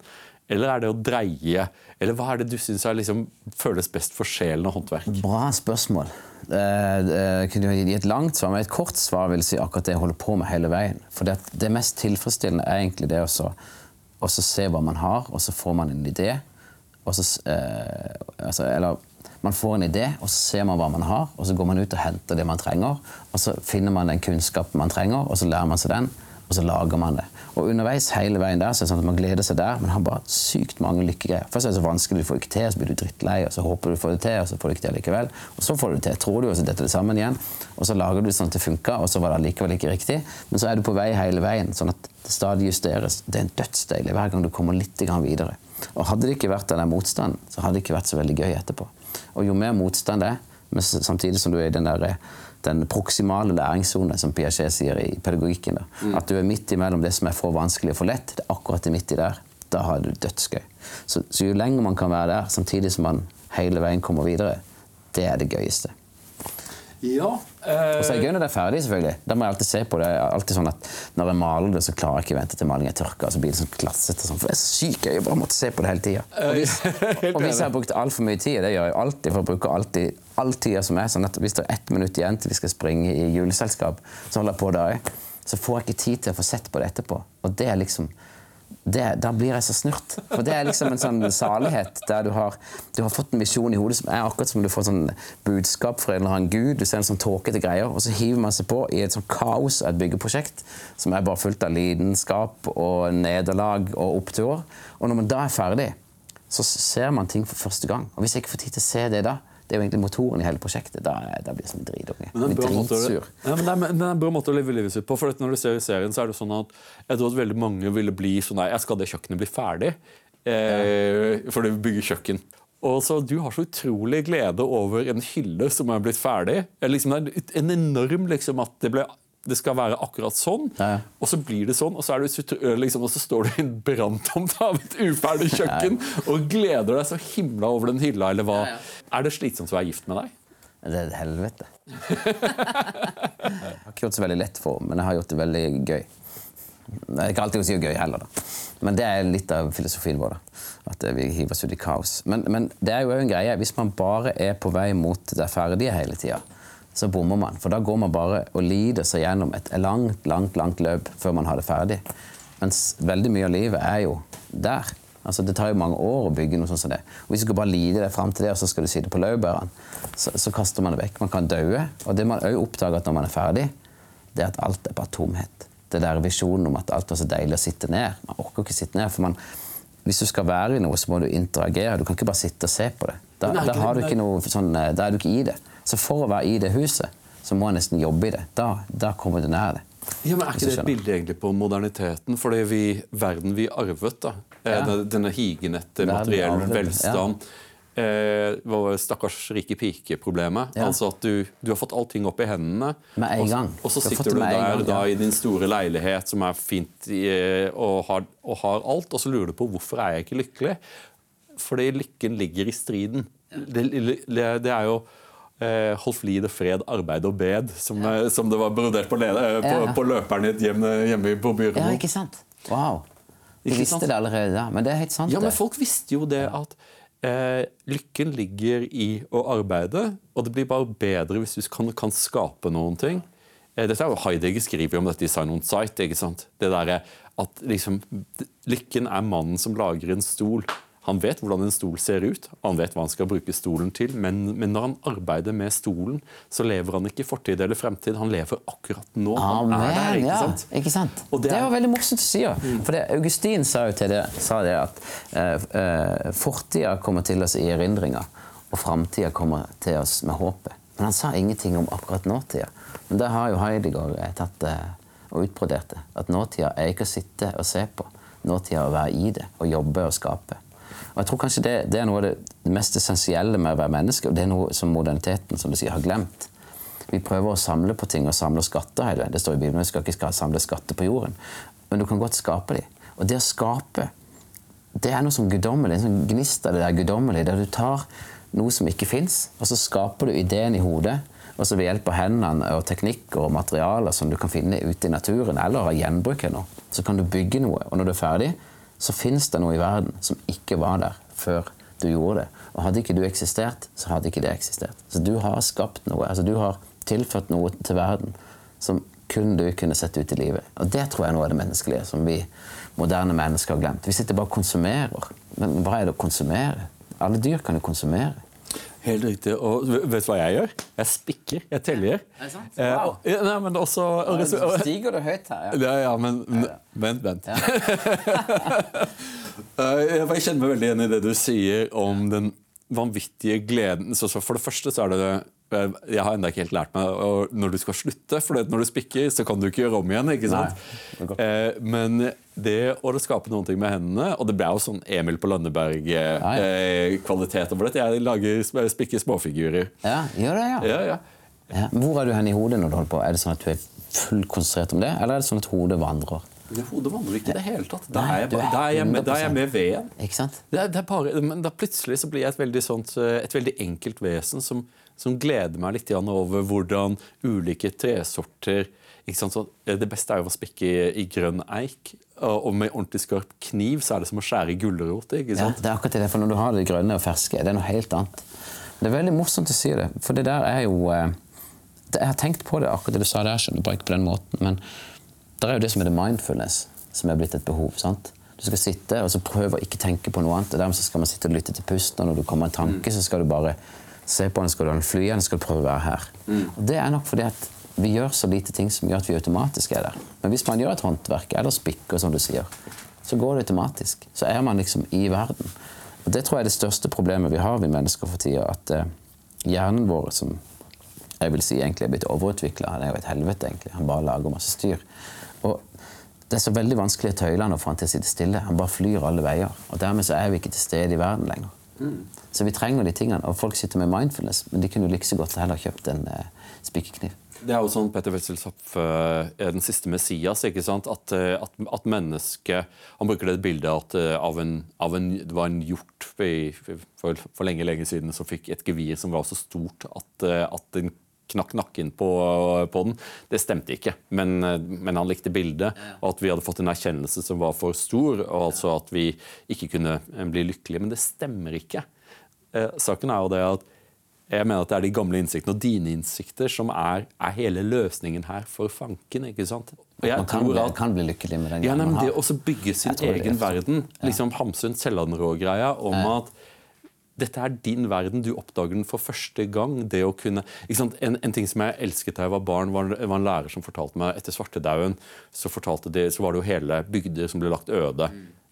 Eller er det å dreie? Eller hva er det du syns liksom, føles best for sjelen av håndverk? Bra spørsmål. Eh, eh, kunne gi et langt svar, men et kort svar vil si akkurat det jeg holder på med hele veien. For det, det mest tilfredsstillende er egentlig det å så- se hva man har, og så får man en idé. Så, eh, altså, eller man får en idé, og så ser man hva man har, og så går man ut og henter det man trenger. Og så finner man den kunnskapen man trenger, og så lærer man seg den. og så lager man det. Og underveis hele veien der så er det sånn at man gleder seg der, men har bare sykt mange lykkegreier. Først er det så vanskelig, du får ikke til, så blir du drittlei, og så håper du får det til, og så får du ikke til likevel. Og så får du det til, tror du, og så detter det sammen igjen. Og så lager du sånn at det funker, og så var det allikevel ikke riktig. Men så er du på vei hele veien, sånn at det stadig justeres. Det er en dødsdeilig hver gang du kommer litt videre. Og hadde det ikke vært den der motstanden, så hadde det ikke vært så veldig gøy etterpå. Og jo mer motstand det er, samtidig som du er i den der den proksimale læringssone, som Piaget sier i pedagogikken. Mm. At du er midt imellom det som er for vanskelig og for lett. det er akkurat det midt i der. Da har du dødsgøy. Så, så, jo lenger man kan være der, samtidig som man hele veien kommer videre, det er det gøyeste. Ja. Eh... Og så er det gøy når det er ferdig, selvfølgelig. Da må jeg alltid se på det. alltid sånn at Når jeg maler det, så klarer jeg ikke å vente til malingen er tørka. Så blir det sånn klassete. Sånn. For det er sykt gøy å bare måtte se på det hele tida. Og hvis, og hvis jeg har brukt altfor mye tid, det gjør jeg alltid, for å bruke alltid all tida som er, sånn at hvis det er ett minutt igjen til vi skal springe i juleselskap, så holder jeg på da så får jeg ikke tid til å få sett på det etterpå. Og det er liksom det, da blir jeg så snurt. For det er liksom en sånn salighet der du har, du har fått en visjon i hodet som er akkurat som du får sånn budskap fra en eller annen gud. Du ser en sånn tåkete greier, og så hiver man seg på i et sånn kaos av et byggeprosjekt som er bare fullt av lidenskap og nederlag og opptur. Og når man da er ferdig, så ser man ting for første gang. Og hvis jeg ikke får tid til å se det da, det er jo egentlig motoren i hele prosjektet. Da, da blir jeg som en dritunge. Men det er en bra måte å leve livet sitt på. for Når du ser i serien, så er det sånn at jeg tror at veldig mange ville bli sånn Nei, jeg skal det kjøkkenet bli ferdig? Eh, for det bygger kjøkken. Og så Du har så utrolig glede over en hylle som er blitt ferdig. Liksom, det er en enorm liksom, at det ble det skal være akkurat sånn, ja. og så blir det sånn, og så, du, liksom, og så står du i en branntomt av et uferdig kjøkken ja. og gleder deg så himla over den hylla, eller hva. Ja, er det slitsomt å være gift med deg? Det er et helvete. jeg har ikke gjort det så veldig lett for men jeg har gjort det veldig gøy. Det er ikke alltid å si gøy heller, da. Men det er litt av filosofien vår. da. At vi hiver oss ut i kaos. Men, men det er jo en greie. Hvis man bare er på vei mot det ferdige hele tida, så bommer man. For da går man bare og lider seg gjennom et langt, langt, langt løp før man har det ferdig. Mens veldig mye av livet er jo der. Altså, det tar jo mange år å bygge noe sånt som det. Og Hvis du skal bare lide deg fram til det, og så skal du sitte på laurbærene, så, så, kaster man det vekk. Man kan daue. Og det man òg oppdager når man er ferdig, det er at alt er bare tomhet. Det der visjonen om at alt var så deilig å sitte ned. Man orker ikke sitte ned. for man, Hvis du skal være i noe, så må du interagere. Du kan ikke bare sitte og se på det. Da, da, har du ikke noe sånn, da er du ikke i det. Så for å være i det huset, så må jeg nesten jobbe i det. Da, da kommer du nær det. Ja, men Er ikke det et bilde egentlig på moderniteten? For det vi, verden vi arvet, da, ja. denne, higen etter materiell velstand ja. eh, Stakkars rike pike-problemet. Ja. Altså at du, du, har fått allting opp i hendene, med en gang. og så sitter du der gang, da, i din store leilighet som er fint i, og, har, og, har, alt, og så lurer du på hvorfor er jeg ikke lykkelig. Fordi lykken ligger i striden. Det, det er jo eh, Hold flid og fred, arbeid og bed, som, ja. som det var brodert på, eh, på, ja. på løperen ditt hjemme, hjemme på Byremo. Ja, ikke sant? Wow. De visste det allerede da, men det er helt sant. Ja, men folk visste jo det at eh, lykken ligger i å arbeide, og det blir bare bedre hvis du kan, kan skape noen ting. Eh, dette er jo Heidegger skriver om dette i Sign on Sight. ikke sant? Det der, at liksom, Lykken er mannen som lager en stol. Han vet hvordan en stol ser ut, han vet hva han skal bruke stolen til, men, men når han arbeider med stolen, så lever han ikke fortid eller fremtid. Han lever akkurat nå. Amen, han er der, ikke sant? Ja, ikke sant? Det, det, var veldig morsomt å si. Ja. Mm. For det, Augustin sa jo til det, sa det at uh, uh, fortida kommer til oss i erindringer, og framtida kommer til oss med håpet. Men han sa ingenting om akkurat nåtida. Men det har jo Heidegger eh, tatt uh, og utbrodert det. At nåtida er ikke å sitte og se på. Nåtida er å være i det og jobbe og skape. Og jeg tror kanskje det, det, er noe av det mest essensielle med å være menneske, og det er noe som moderniteten som du sier, har glemt. Vi prøver å samle på ting og samle skatter hele. Det står i Bibelen vi skal ikke samle skatter på jorden. Men du kan godt skape dem. Og det å skape, det er noe som guddommelig. En sånn gnist av det der guddommelige, der du tar noe som ikke fins, og så skaper du ideen i hodet. Og så ved hjelp av hendene og teknikker og materialer som du kan finne ute i naturen, eller av gjenbruk, så kan du bygge noe. Og når du er ferdig, så fins det noe i verden som ikke var der før du gjorde det. Og hadde ikke du eksistert, så hadde ikke det eksistert. Så du har skapt noe. altså Du har tilført noe til verden som kun du kunne sett ut i livet. Og det tror jeg er noe av det menneskelige som vi moderne mennesker har glemt. Vi sitter bare og konsumerer. Men hva er det å konsumere? Alle dyr kan jo konsumere. Helt riktig. Og vet du hva jeg gjør? Jeg spikker. Jeg teller. Er det sant? Eh, Wow. ja, nei, men også og, Så stiger det høyt her. Ja. ja, ja, men vent, vent. Ja. jeg kjenner meg veldig igjen i det du sier om den vanvittige gleden. Så, for det første så er det eh, Jeg har ennå ikke helt lært meg og når du skal slutte, for når du spikker, så kan du ikke gjøre om igjen. ikke sant? Nei. Eh, men det å skape noen ting med hendene Og det ble jo sånn Emil på ja. Lønneberg-kvalitet over dette. Jeg lager sp- spikker småfigurer. Ja, gjør det, ja. Ja, ja. ja. Hvor er du hen i hodet når du holder på? Er det sånn at du er fullt konsentrert om det, eller er det sånn at hodet vandrer? Det Hodet vandrer ikke i det hele tatt. Da er jeg, er da er jeg, med, da er jeg med veden. Ikke sant? Det er, det bare, men da plutselig så blir jeg et veldig, sånt, eh, et veldig enkelt vesen som, som gleder meg litt over hvordan ulike tresorter eh, Det beste er jo å spikke i, i grønn eik. Og med ordentlig skarp kniv så er det som å skjære i gulrot. Ja, det er akkurat det, for når du har det grønne og ferske, det er noe helt annet. Det er veldig morsomt å si det, for det der er jo eh, det, Jeg har tenkt på det, akkurat det du sa der, skjønner bare ikke på den måten, men det er jo det som heter mindfulness, som er blitt et behov. sant? Du skal sitte og så prøve å ikke tenke på noe annet. og Dermed skal man sitte og lytte til pusten, og når du kommer en tanke, så skal du bare se på den, skal du ha den fly den skal prøve å være her. Og Det er nok fordi at vi gjør så lite ting som gjør at vi automatisk er der. Men hvis man gjør et håndverk, eller spikker, som du sier, så går det automatisk. Så er man liksom i verden. Og Det tror jeg er det største problemet vi har, vi mennesker for tida. At eh, hjernen vår, som jeg vil si egentlig er blitt overutvikla, det er jo et helvete, egentlig. Han bare lager masse styr. Og det er så veldig vanskelig å tøyle han og få han til å sitte stille. Han bare flyr alle veier. Og dermed så er vi ikke til stede i verden lenger. Så vi trenger de tingene. Og folk sitter med mindfulness, men de kunne jo like så godt heller kjøpt en eh, spikerkniv. Det er jo sånn Petter Wetzelsopp er den siste Messias. ikke sant? At, eh, at, at mennesket Han bruker det bildet at eh, av en, av en, det var en hjort i- for, for lenge lenge siden som fikk et gevir som var så stort at, eh, at den knakk nakken på, på den. Det stemte ikke, men, men han likte bildet. Og at vi hadde fått en erkjennelse som var for stor, og altså at vi ikke kunne eh, bli lykkelige. Men det stemmer ikke. Eh, saken er jo det at jeg mener at det er de gamle innsiktene og dine innsikter som er, er hele løsningen her for fanken. ikke sant? Man kan, bli, at kan bli lykkelig med den ja, nei, hjernen men Det har. å bygge sin egen verden, liksom Hamsun Sellandrå-greia om at dette er din verden, du oppdager den for første gang. det å kunne? En, en ting som jeg elsket da jeg var barn, var, var en lærer som fortalte meg etter svartedauden så, fortalte de, så var det jo hele bygder som ble lagt øde.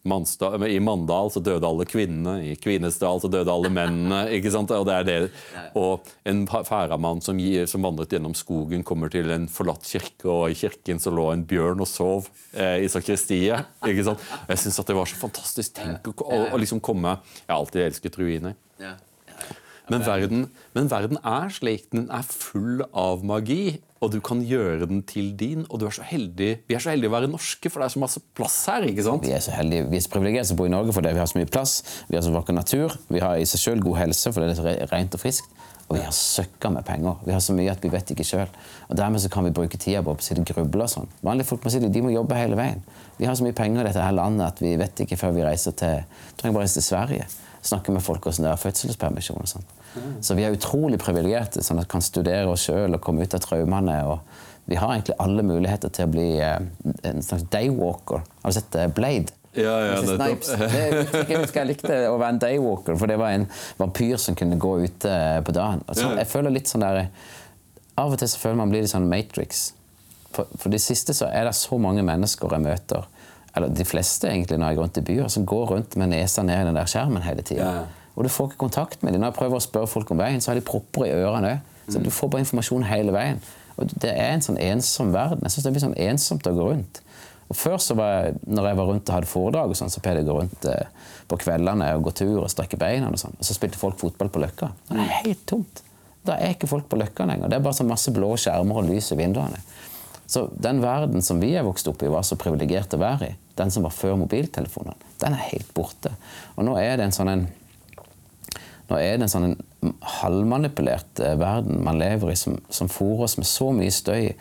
Manstad, I Mandal så døde alle kvinnene, i Kvinesdal så døde alle mennene. ikke sant? Og, det er det. og en færamann som, som vandret gjennom skogen, kommer til en forlatt kirke, og i kirken så lå en bjørn og sov eh, i sakristiet. ikke sant? Jeg syns det var så fantastisk. Tenk å, å, å liksom komme Jeg har alltid elsket ruiner. Men verden, men verden er slik. Den er full av magi, og du kan gjøre den til din. Og du er så heldig, vi er så heldige å være norske, for det er så masse plass her. ikke sant? Vi er så heldige, vi er så privilegerte som bor i Norge fordi vi har så mye plass. Vi har så vakker natur. Vi har i seg selv god helse fordi det er så rent og friskt. Og vi har søkka med penger. Vi har så mye at vi vet ikke sjøl. Og dermed så kan vi bruke tida på å sitte og gruble og sånn. Vanlige folk må si de må jobbe hele veien. Vi har så mye penger i dette her landet at vi vet ikke før vi reiser til trenger bare reise til Sverige. Snakke med folk hvordan det er fødselspermisjon og sånn. Så vi er utrolig privilegerte, sånn at vi kan studere oss sjøl og komme ut av traumene. og Vi har egentlig alle muligheter til å bli eh, en slags daywalker. Har du sett eh, Blade? Ja, ja. Snipes. Det, jeg jeg likte å være en daywalker, for det var en vampyr som kunne gå ute på dagen. Så, jeg føler litt sånn der, Av og til så føler man blir litt sånn Matrix. For, for det siste så er det så mange mennesker jeg møter, eller de fleste egentlig når jeg går rundt i byer, som går rundt med nesa ned i den der skjermen hele tida. Ja. Og du får ikke kontakt med dem. Når jeg prøver å spørre folk om veien, så har de propper i ørene òg. Så du får bare informasjon hele veien. Og det er en sånn ensom verden. Jeg synes det blir sånn ensomt å gå rundt. Og Før så var jeg, når jeg var rundt og hadde foredrag, og sånn, så pleide jeg å gå rundt eh, på kveldene og gå tur og strekke beina. Og sånn. Og så spilte folk fotball på Løkka. Og det er helt tomt. Da er ikke folk på Løkka lenger. Det er bare så masse blå skjermer og lys i vinduene. Så den verden som vi er vokst opp i, var så privilegert å være i, den som var før mobiltelefonene, den er helt borte. Og nå er det en sånn en nå er det en sånn en halvmanipulert eh, verden man lever i, som, som fôrer oss med så mye støy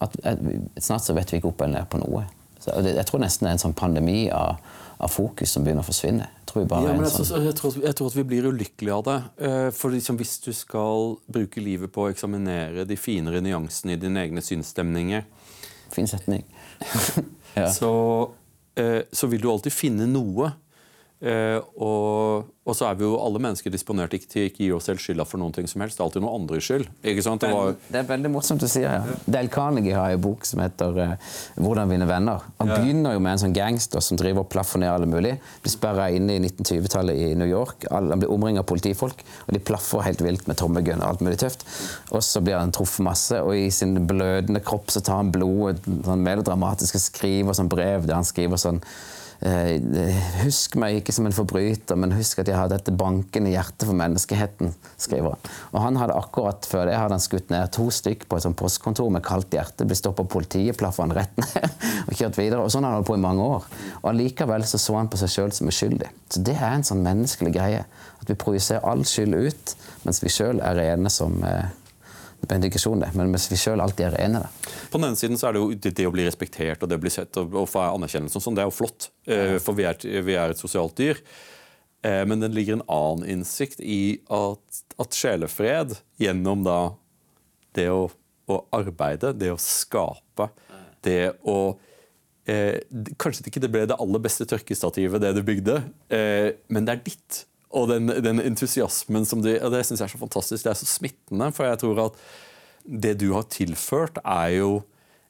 at at snart så vet vi ikke opp eller ned på noe. Så jeg tror nesten det er en sånn pandemi av, av fokus som begynner å forsvinne. Jeg tror Ja, men en jeg, sånn... tror- jeg, tror, at- jeg tror at vi blir ulykkelige av det. Eh, For liksom, Hvis du skal bruke livet på å eksaminere de finere nyansene i dine egne synsstemninger, Fin setning. ja. så, eh, så vil du alltid finne noe. Eh, og, og så er vi jo alle mennesker disponert ikke til ikke gi oss selv skylda for noen ting som helst. Det er alltid noen andres skyld. ikke sant? Det var, Det er veldig morsomt du sier. Ja. Dale Carnegie har en bok som heter eh, 'Hvordan vinne venner'. Han begynner jo med en sånn gangster som driver og plaffer alle mulig. Blir sperra inne i 1920-tallet i New York. Han blir omringa av politifolk, og de plaffer helt vilt med trommegunn og alt mulig tøft. Og så blir han truffet masse, og i sin blødende kropp så tar han blodet, sånn melodramatiske skriver sånn brev der han skriver sånn husk meg ikke som en forbryter, men husk at jeg har dette bankende hjertet for menneskeheten, skriver han. Og han hadde akkurat før det hadde han skutt ned to stykk på et sånt postkontor med kaldt hjerte. Ble stoppet av politiet, plaffa han rett ned og kjørt videre. Og sånn har han holdt på i mange år. Og allikevel så, så han på seg sjøl som uskyldig. Så det er en sånn menneskelig greie. At vi projiserer all skyld ut, mens vi sjøl er rene som eh, indikasjon, det, men mens vi sjøl alltid er rene. Da. På den ene siden så er det jo det, å bli respektert og det å bli sett og, og få anerkjennelse og sånn, det er jo flott. Eh, For vi er, vi er et sosialt dyr. Eh, Men det ligger en annen innsikt i at, at sjelefred gjennom da det å, å arbeide, det å skape, det å eh, Kanskje ikke det ble det aller beste tørkestativet, det du bygde, eh, men det er ditt. Og den, den entusiasmen som du og Det syns jeg er så fantastisk. Det er så smittende. For jeg tror at det du har tilført, er jo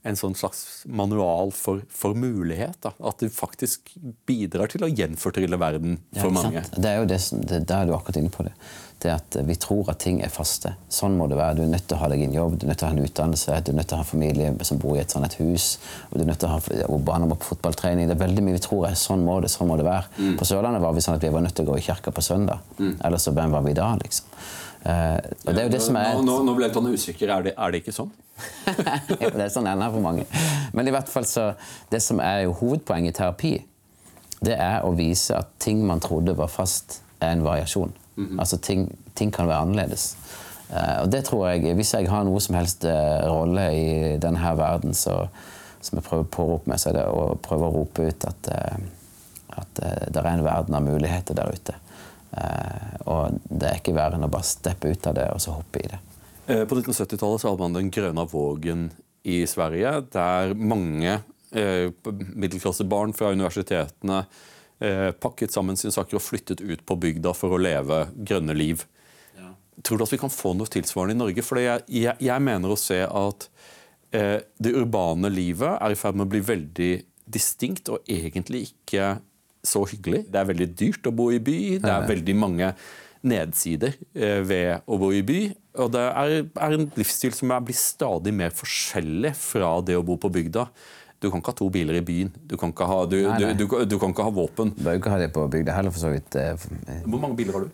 en sånn slags manual for, for mulighet. Da. At du faktisk bidrar til å gjenfortrylle verden for Ja, mange. sant? Det er jo det det, Der er du akkurat inne på det. Det at Vi tror at ting er faste. Sånn må det være. Du er nødt til å ha deg en jobb, du er nødt til å ha en utdannelse, du er nødt til å ha en familie som bor i et sånt et hus, og du er nødt til å ha og barna må på fotballtrening. Det er veldig mye vi tror er sånn må det, sånn må det være. Mm. På Sørlandet var vi sånn at vi var nødt til å gå i kirka på søndag. Ellers så hvem var vi da, liksom? Uh, og det er jo det som er nå, nå, nå ble jeg litt sånn usikker. Er det, er det ikke sånn? jo, det er sånn ennå for mange. Men i hvert fall så, det som er jo hovedpoenget i terapi, det er å vise at ting man trodde var fast, er en variasjon. Altså ting, ting kan være annerledes. Uh, og det tror jeg, Hvis jeg har noe som helst uh, rolle i denne verden, så, som jeg prøver å pårope meg, så er det å prøve å rope ut at, uh, at det er en verden av muligheter der ute. Og det er ikke verre enn å bare steppe ut av det og så hoppe i det. På 1970-tallet hadde man Den grønne vågen i Sverige, der mange middelklassebarn fra universitetene pakket sammen sine saker og flyttet ut på bygda for å leve grønne liv. Tror du at vi kan få noe tilsvarende i Norge? For jeg, jeg, jeg mener å se at eh, det urbane livet er i ferd med å bli veldig distinkt og egentlig ikke så hyggelig. Det er veldig dyrt å bo i by. Det er veldig mange nedsider eh, ved å bo i by. Og det er, er en livsstil som er, blir stadig mer forskjellig fra det å bo på bygda. Du kan ikke ha to biler i byen. Du kan ikke ha, du, Nei, nei. Du, du, kan ikke ha våpen. Du bør ikke ha det på bygda heller, for så vidt. eh, Hvor mange biler har du?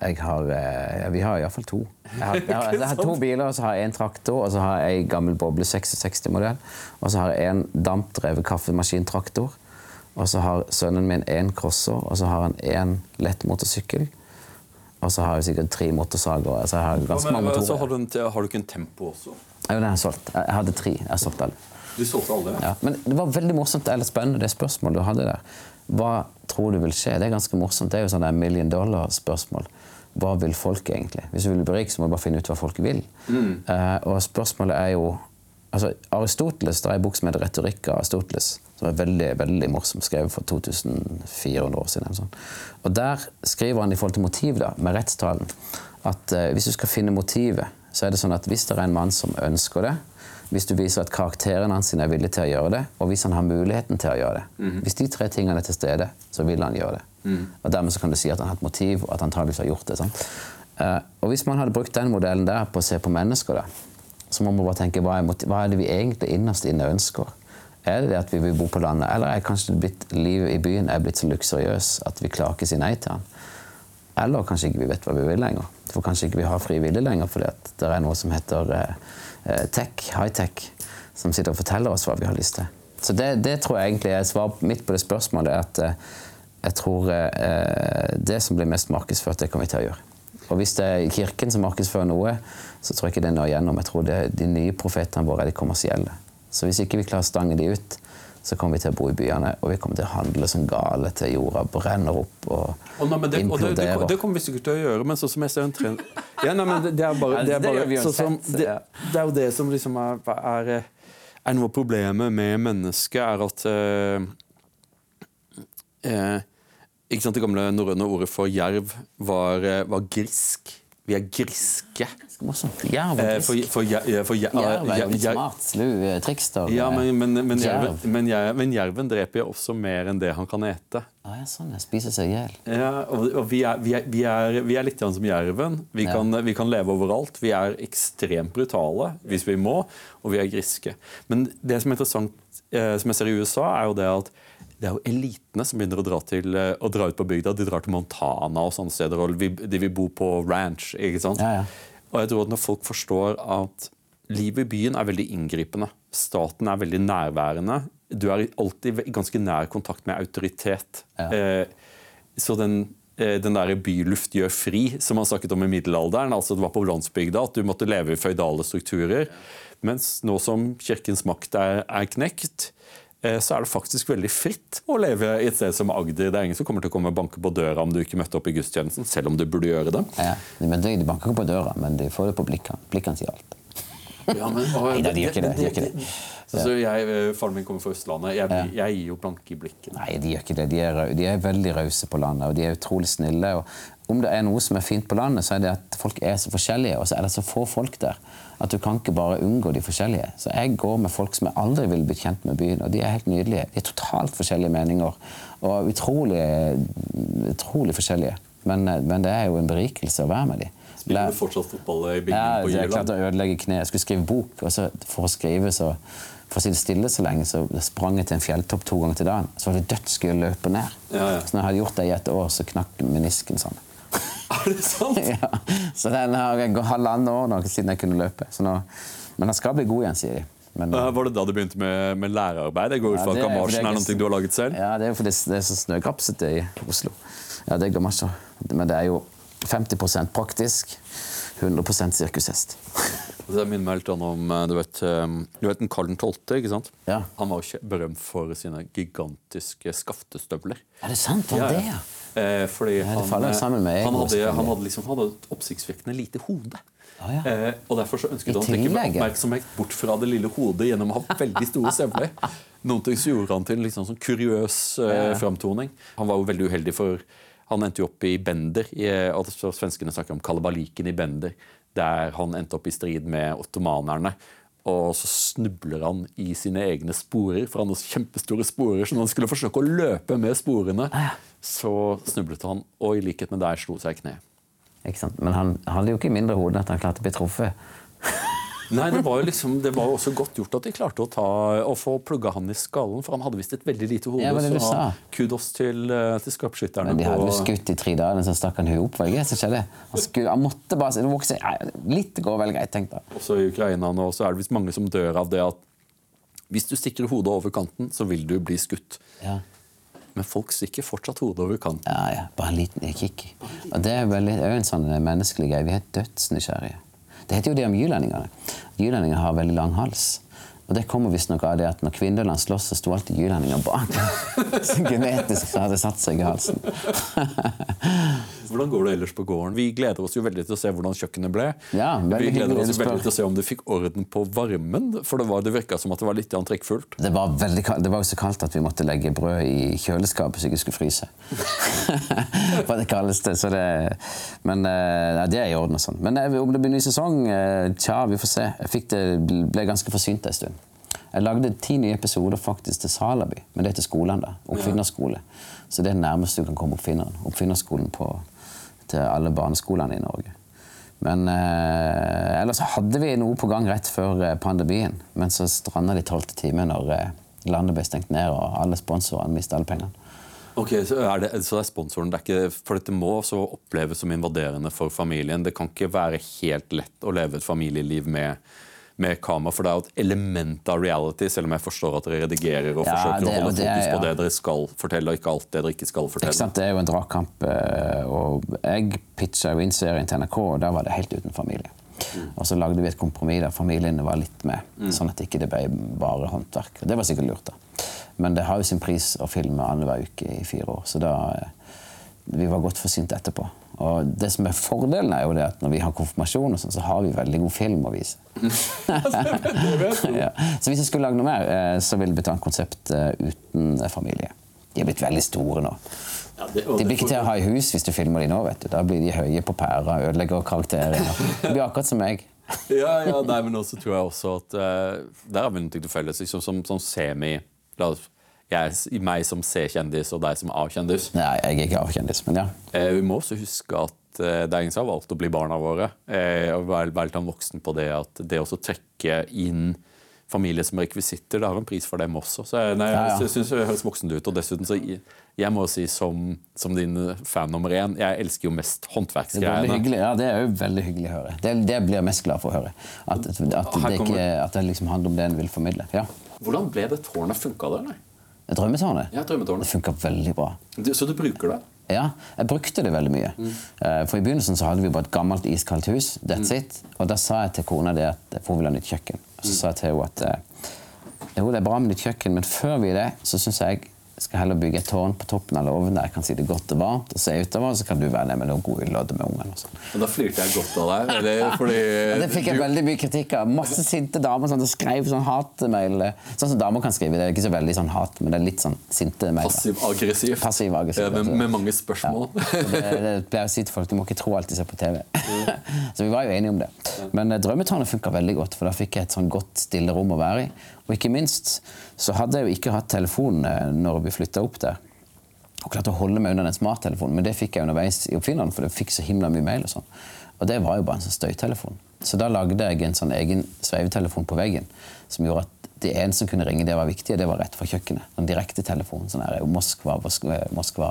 Jeg har, eh, ja, vi har iallfall to. Jeg har, jeg, har, jeg har to biler, og så har jeg en traktor, og så har jeg en gammel Boble 66-modell. Og så har jeg en dampdrevet kaffemaskintraktor. Og så har sønnen min én crosser, og så har han én lett motorsykkel. Og så har jeg sikkert tre motorsager. Altså jeg har ganske mange Men, så motorer. har, du en, har du ikke en Tempo også? Ja, den har jeg solgt. Jeg hadde tre. Jeg har solgt alle. Du solgte alle? Ja, men det var veldig morsomt eller spennende det spørsmålet du hadde der. Hva tror du vil skje? Det er ganske morsomt. Det er jo sånn million dollar-spørsmål. Hva vil folk egentlig? Hvis du vil bli rik, så må du bare finne ut hva folk vil. Eh, og spørsmålet er jo altså Aristoteles, Det er en bok som heter 'Retorikk av Aristoteles', som er veldig veldig morsom, skrevet for 2400 år siden. sånn. Og Der skriver han i forhold til motiv, da, med rettstalen, at uh, hvis du skal finne motivet, så er det sånn at hvis det er en mann som ønsker det, hvis du viser at karakteren hans er villig til å gjøre det, og hvis han har muligheten til å gjøre det Hvis de tre tingene er til stede, så vil han gjøre det. Og Dermed så kan du si at han har et motiv, og at han antakeligvis har gjort det. sant? Uh, og Hvis man hadde brukt den modellen der på å se på mennesker, da, så må man bare tenke hva er, hva er det vi egentlig innerst inne ønsker? Er det det at vi vil bo på landet, eller er kanskje blitt, livet i byen er blitt så luksuriøs at vi klarer ikke å si nei til han? Eller kanskje ikke vi vet hva vi vil lenger. For kanskje ikke vi har fri vilje lenger fordi det er noe som heter eh, tech, high-tech, som sitter og forteller oss hva vi har lyst til. Så det, det tror jeg egentlig er svaret mitt på det spørsmålet. at eh, jeg tror eh, det som blir mest markedsført, det kommer vi til å gjøre. Og hvis det er Kirken som markedsfører noe, så tror jeg ikke det når gjennom. Jeg tror det, de nye profetene våre er de kommersielle. Så hvis ikke vi klarer å stange de ut, så kommer vi til å bo i byene, og vi kommer til å handle som gale til jorda brenner opp og, Og, nei, det, det, og det, det, det kommer vi sikkert til å gjøre, men sånn som jeg ser en trend ja, nei, men det, er bare, det er, bare sånn som, det, er jo det som liksom er, er, er noe av problemet med mennesket, er at eh, eh, ikke sant, Det gamle norrøne ordet for jerv var, eh, var grisk. Vi er griske. Morsomt. Jerv og Eh, grisk. For, for, for, Jerv er jo litt smart. Slu eh, trickster. Ja, men, men, men, Jerv. jerven, men, jerven dreper jo også mer enn det han kan ete. Ah, ja, sånn, jeg spiser seg i hjel. Ja, og, og vi, er, vi, er, vi, er, vi er litt som jerven. Vi, Ja. kan, vi kan leve overalt. Vi er ekstremt brutale hvis vi må, og vi er griske. Men det som er interessant, eh, som jeg ser i USA, er jo det at det er jo elitene som begynner å dra, til, eh, å dra ut på bygda. De drar til Montana og sånne steder, og de vil bo på ranch. ikke sant? Ja, ja. Og jeg tror at når folk forstår at livet i byen er veldig inngripende, staten er veldig nærværende, du er alltid i ganske nær kontakt med autoritet. Ja. Eh, så den, eh, den der byluft gjør fri, som man snakket om i middelalderen, altså det var på landsbygda, at du måtte leve i føydale strukturer. Mens nå som kirkens makt er, er knekt, så er det faktisk veldig fritt å leve i et sted som Agder. Det er ingen som kommer til å komme og banke på døra om du ikke møtte opp i gudstjenesten, selv om du burde gjøre det. Ja, men de, banker ikke på døra, men de får det på blikkene. Blikkene sier alt. Ja, men, å, Nei, de gjør ikke det, de gjør ikke det. Så, så jeg, eh, faren min kommer fra Østlandet. Jeg, blir- jeg gir jo blanke i blikket. Nei, de gjør ikke det. De er, de er veldig rause på landet, og de er utrolig snille. Og om det er noe som er fint på landet, så er det at folk er så forskjellige, og så er det så få folk der at du kan ikke bare unngå de forskjellige. Så jeg går med folk som jeg aldri ville blitt kjent med byen, og de er helt nydelige. De er totalt forskjellige meninger, og utrolig, utrolig forskjellige. Men, men det er jo en berikelse å være med dem. Spiller du fortsatt fotball i bygningen Ja, på jeg klarte å ødelegge kneet. Jeg skulle skrive bok, og så for å skrive så for å sitte stille så lenge, så sprang jeg til en fjelltopp to ganger til dagen. Så var det dødsgøy å løpe ned. Ja, ja. Så når jeg hadde gjort det i et år, så knakk menisken sånn. Er det sant? ja. Så den har gått halvannet år nå siden jeg kunne løpe. Så nå, men han skal bli god igjen, sier de. Men, Var det da du begynte med, med lærerarbeid? Jeg går ut Ja, fra det at er er noe du har laget selv? Ja, det er jo fordi det er så snøgrapsete i Oslo. Ja, det er gamasjer. Men det er jo 50% praktisk, 100 sirkushest. Det minner meg litt om eh, du vet, eh, du vet den Karl 12., ikke sant? Ja. Han var jo ikke berømt for sine gigantiske skaftestøvler. Er det sant? Var ja. det, ja? Eh, fordi Ja, han, eh, han, hadde, han hadde liksom hadde et oppsiktsvekkende lite hode. Ah, ja. eh, og Derfor så ønsket han å trekke oppmerksomhet bort fra det lille hodet gjennom å ha veldig store støvler. Noen ting så gjorde han til en litt sånn, kuriøs eh, framtoning. Han var jo veldig uheldig, for han endte jo opp i Bender. I, altså Svenskene snakker om kalabaliken i Bender, der han endte opp i strid med ottomanerne. Og så snubler han i sine egne sporer, for han hadde kjempestore sporer. Så han skulle forsøke å løpe med sporene, så snublet han, og i likhet med deg slo seg i kne. Ikke sant? Men han hadde jo ikke mindre hode enn at han klarte å bli truffet. Nei, det var jo liksom, det var også godt gjort at de klarte å, ta, å få plugga han i skallen, for han hadde visst et veldig lite hode. Ja, er det så kudos til, eh, til skarpskytterne. Men de hadde jo skutt i tre dager, så stakk han huet opp. Var det det som skjedde? Han, skulle, han måtte bare det var ikke så- Litt går vel greit, tenkte jeg. Også i Ukraina nå så er det visst mange som dør av det at hvis du stikker hodet over kanten, så vil du bli skutt. Ja. Men folk stikker fortsatt hodet over kanten. Ja, ja, bare en liten kikk. Og det er veldig, en sånn menneskelig greie. Vi er dødsnysgjerrige. Det heter jo det om jylendingene. Jylendingene har veldig lang hals. Og det kommer visstnok av det at når kvinnene sloss, så sto alltid jylendinger bak. Så genetisk så hadde det satt seg i halsen. Hvordan går det ellers på gården? Vi gleder oss jo veldig til å se hvordan kjøkkenet ble. Ja, vi gleder oss veldig til å se om du fikk orden på varmen, for det, var, det virka som at det var litt trekkfullt. Det var, veldig det var jo så kaldt at vi måtte legge brød i kjøleskapet så jeg ikke skulle fryse. For det kaldeste, så det Men ja, det er i orden og sånn. Men eh, om det blir ny sesong, eh, tja, vi får se. Jeg det, ble ganske forsynt en stund. Jeg lagde ti nye episoder faktisk til Salaby, men det er til skolen. da, Oppfinnerskole. Så det er det nærmeste du kan komme oppfinneren. Oppfinnerskolen på, til alle barneskolene i Norge. Men eh, ellers hadde vi noe på gang rett før eh, pandemien. Men så stranda det i tolvte time når eh, landet ble stengt ned og alle sponsorene mistet alle pengene. Ok, Så er det, så er sponsoren. Det er ikke, for dette må også oppleves som invaderende for familien. Det kan ikke være helt lett å leve et familieliv med, med kamera, for det er jo et element av reality, selv om jeg forstår at dere redigerer og Ja, forsøker det- å holde det fokus på ja. det dere skal fortelle, og ikke alt det dere ikke skal Ikke fortelle. sant? Det er jo en dragkamp. eh, Og jeg pitcha jo inn serien til NRK, og da var det helt uten familie. Og så lagde vi et kompromiss der familiene var litt med, sånn at ikke det ble bare håndverk. Og det var sikkert lurt, da. Men det har jo sin pris å filme annenhver uke i fire år, så da eh, Vi var godt forsynt etterpå. Og det som er fordelen, er jo det at når vi har konfirmasjon, og sånn, så har vi veldig god film å vise. ja. Så hvis jeg skulle lage noe mer, eh, så ville det blitt et konsept eh, uten eh, familie. De er blitt veldig store nå. Ja, det- De blir ikke til å ha i hus hvis du filmer de nå. vet du. Da blir de høye på pæra, ødelegger karakterer. Det blir akkurat som meg. ja, ja, nei, men også tror jeg også at uh, Der har vi noe til felles. Liksom, som, som semi la oss, jeg, i Meg som C-kjendis og deg som A-kjendis. Nei, jeg er ikke A-kjendis, men ja. Eh, vi må også huske at eh, det er ingen som har valgt å bli barna våre. Eh, og være, litt voksen på det at det også trekke inn familie som rekvisitter, det har en pris for dem også. Så jeg, nei, Ja, ja. jeg syns det høres voksent ut. Og dessuten så jeg, må si som, som din fan nummer én, jeg elsker jo mest Det er håndverksgreiene. hyggelig. Ja, det er jo veldig hyggelig å høre. Det, det blir jeg mest glad for å høre. At, at, at, det, ikke, at det liksom handler om det en vil formidle. Ja. Hvordan ble det tårnet funka der? Nei? Drømmetårnet? Ja, Det drømmetårnet. funka veldig bra. Så du bruker det? Ja, jeg brukte det veldig mye. Mm. For I begynnelsen så hadde vi bare et gammelt iskaldt hus. that's it. Og Da sa jeg til kona det at får vil ha nytt kjøkken. Og så sa jeg til henne at eh, jo, det er bra med nytt kjøkken, men før vi det, så syns jeg skal heller bygge et tårn på toppen av låven der jeg kan sitte godt og varmt og se utover, og så kan du være nede med noe god lodde med ungene. og sånn. Da flirte jeg godt av deg. Eller fordi ja, Det fikk jeg veldig mye kritikk av. Masse sinte damer som skrev sånn hatmail. Sånn som damer kan skrive. Det er ikke så veldig sånn hat, men det er litt sånn sinte mail. Passiv-aggressiv. Passiv-aggressiv, Ja, med, med mange spørsmål. Ja. Det, det pleier å si til folk, du må ikke tro alt de ser på TV. så vi var jo enige om det. Men eh, Drømmetårnet funka veldig godt, for da fikk jeg et sånn godt, stille rom å være i. Og ikke minst så hadde jeg jo ikke hatt telefon eh, når vi flytta opp der. Og klarte å holde meg unna den smarttelefonen, men det fikk jeg underveis i oppfinneren, for det fikk så himla mye mail og sånn. Og det var jo bare en sånn støytelefon. Så da lagde jeg en sånn egen sveivetelefon på veggen som gjorde at det eneste som kunne ringe, det var viktig, og det var rett fra kjøkkenet. En direktetelefon. Sånn her Moskva, Moskva, Moskva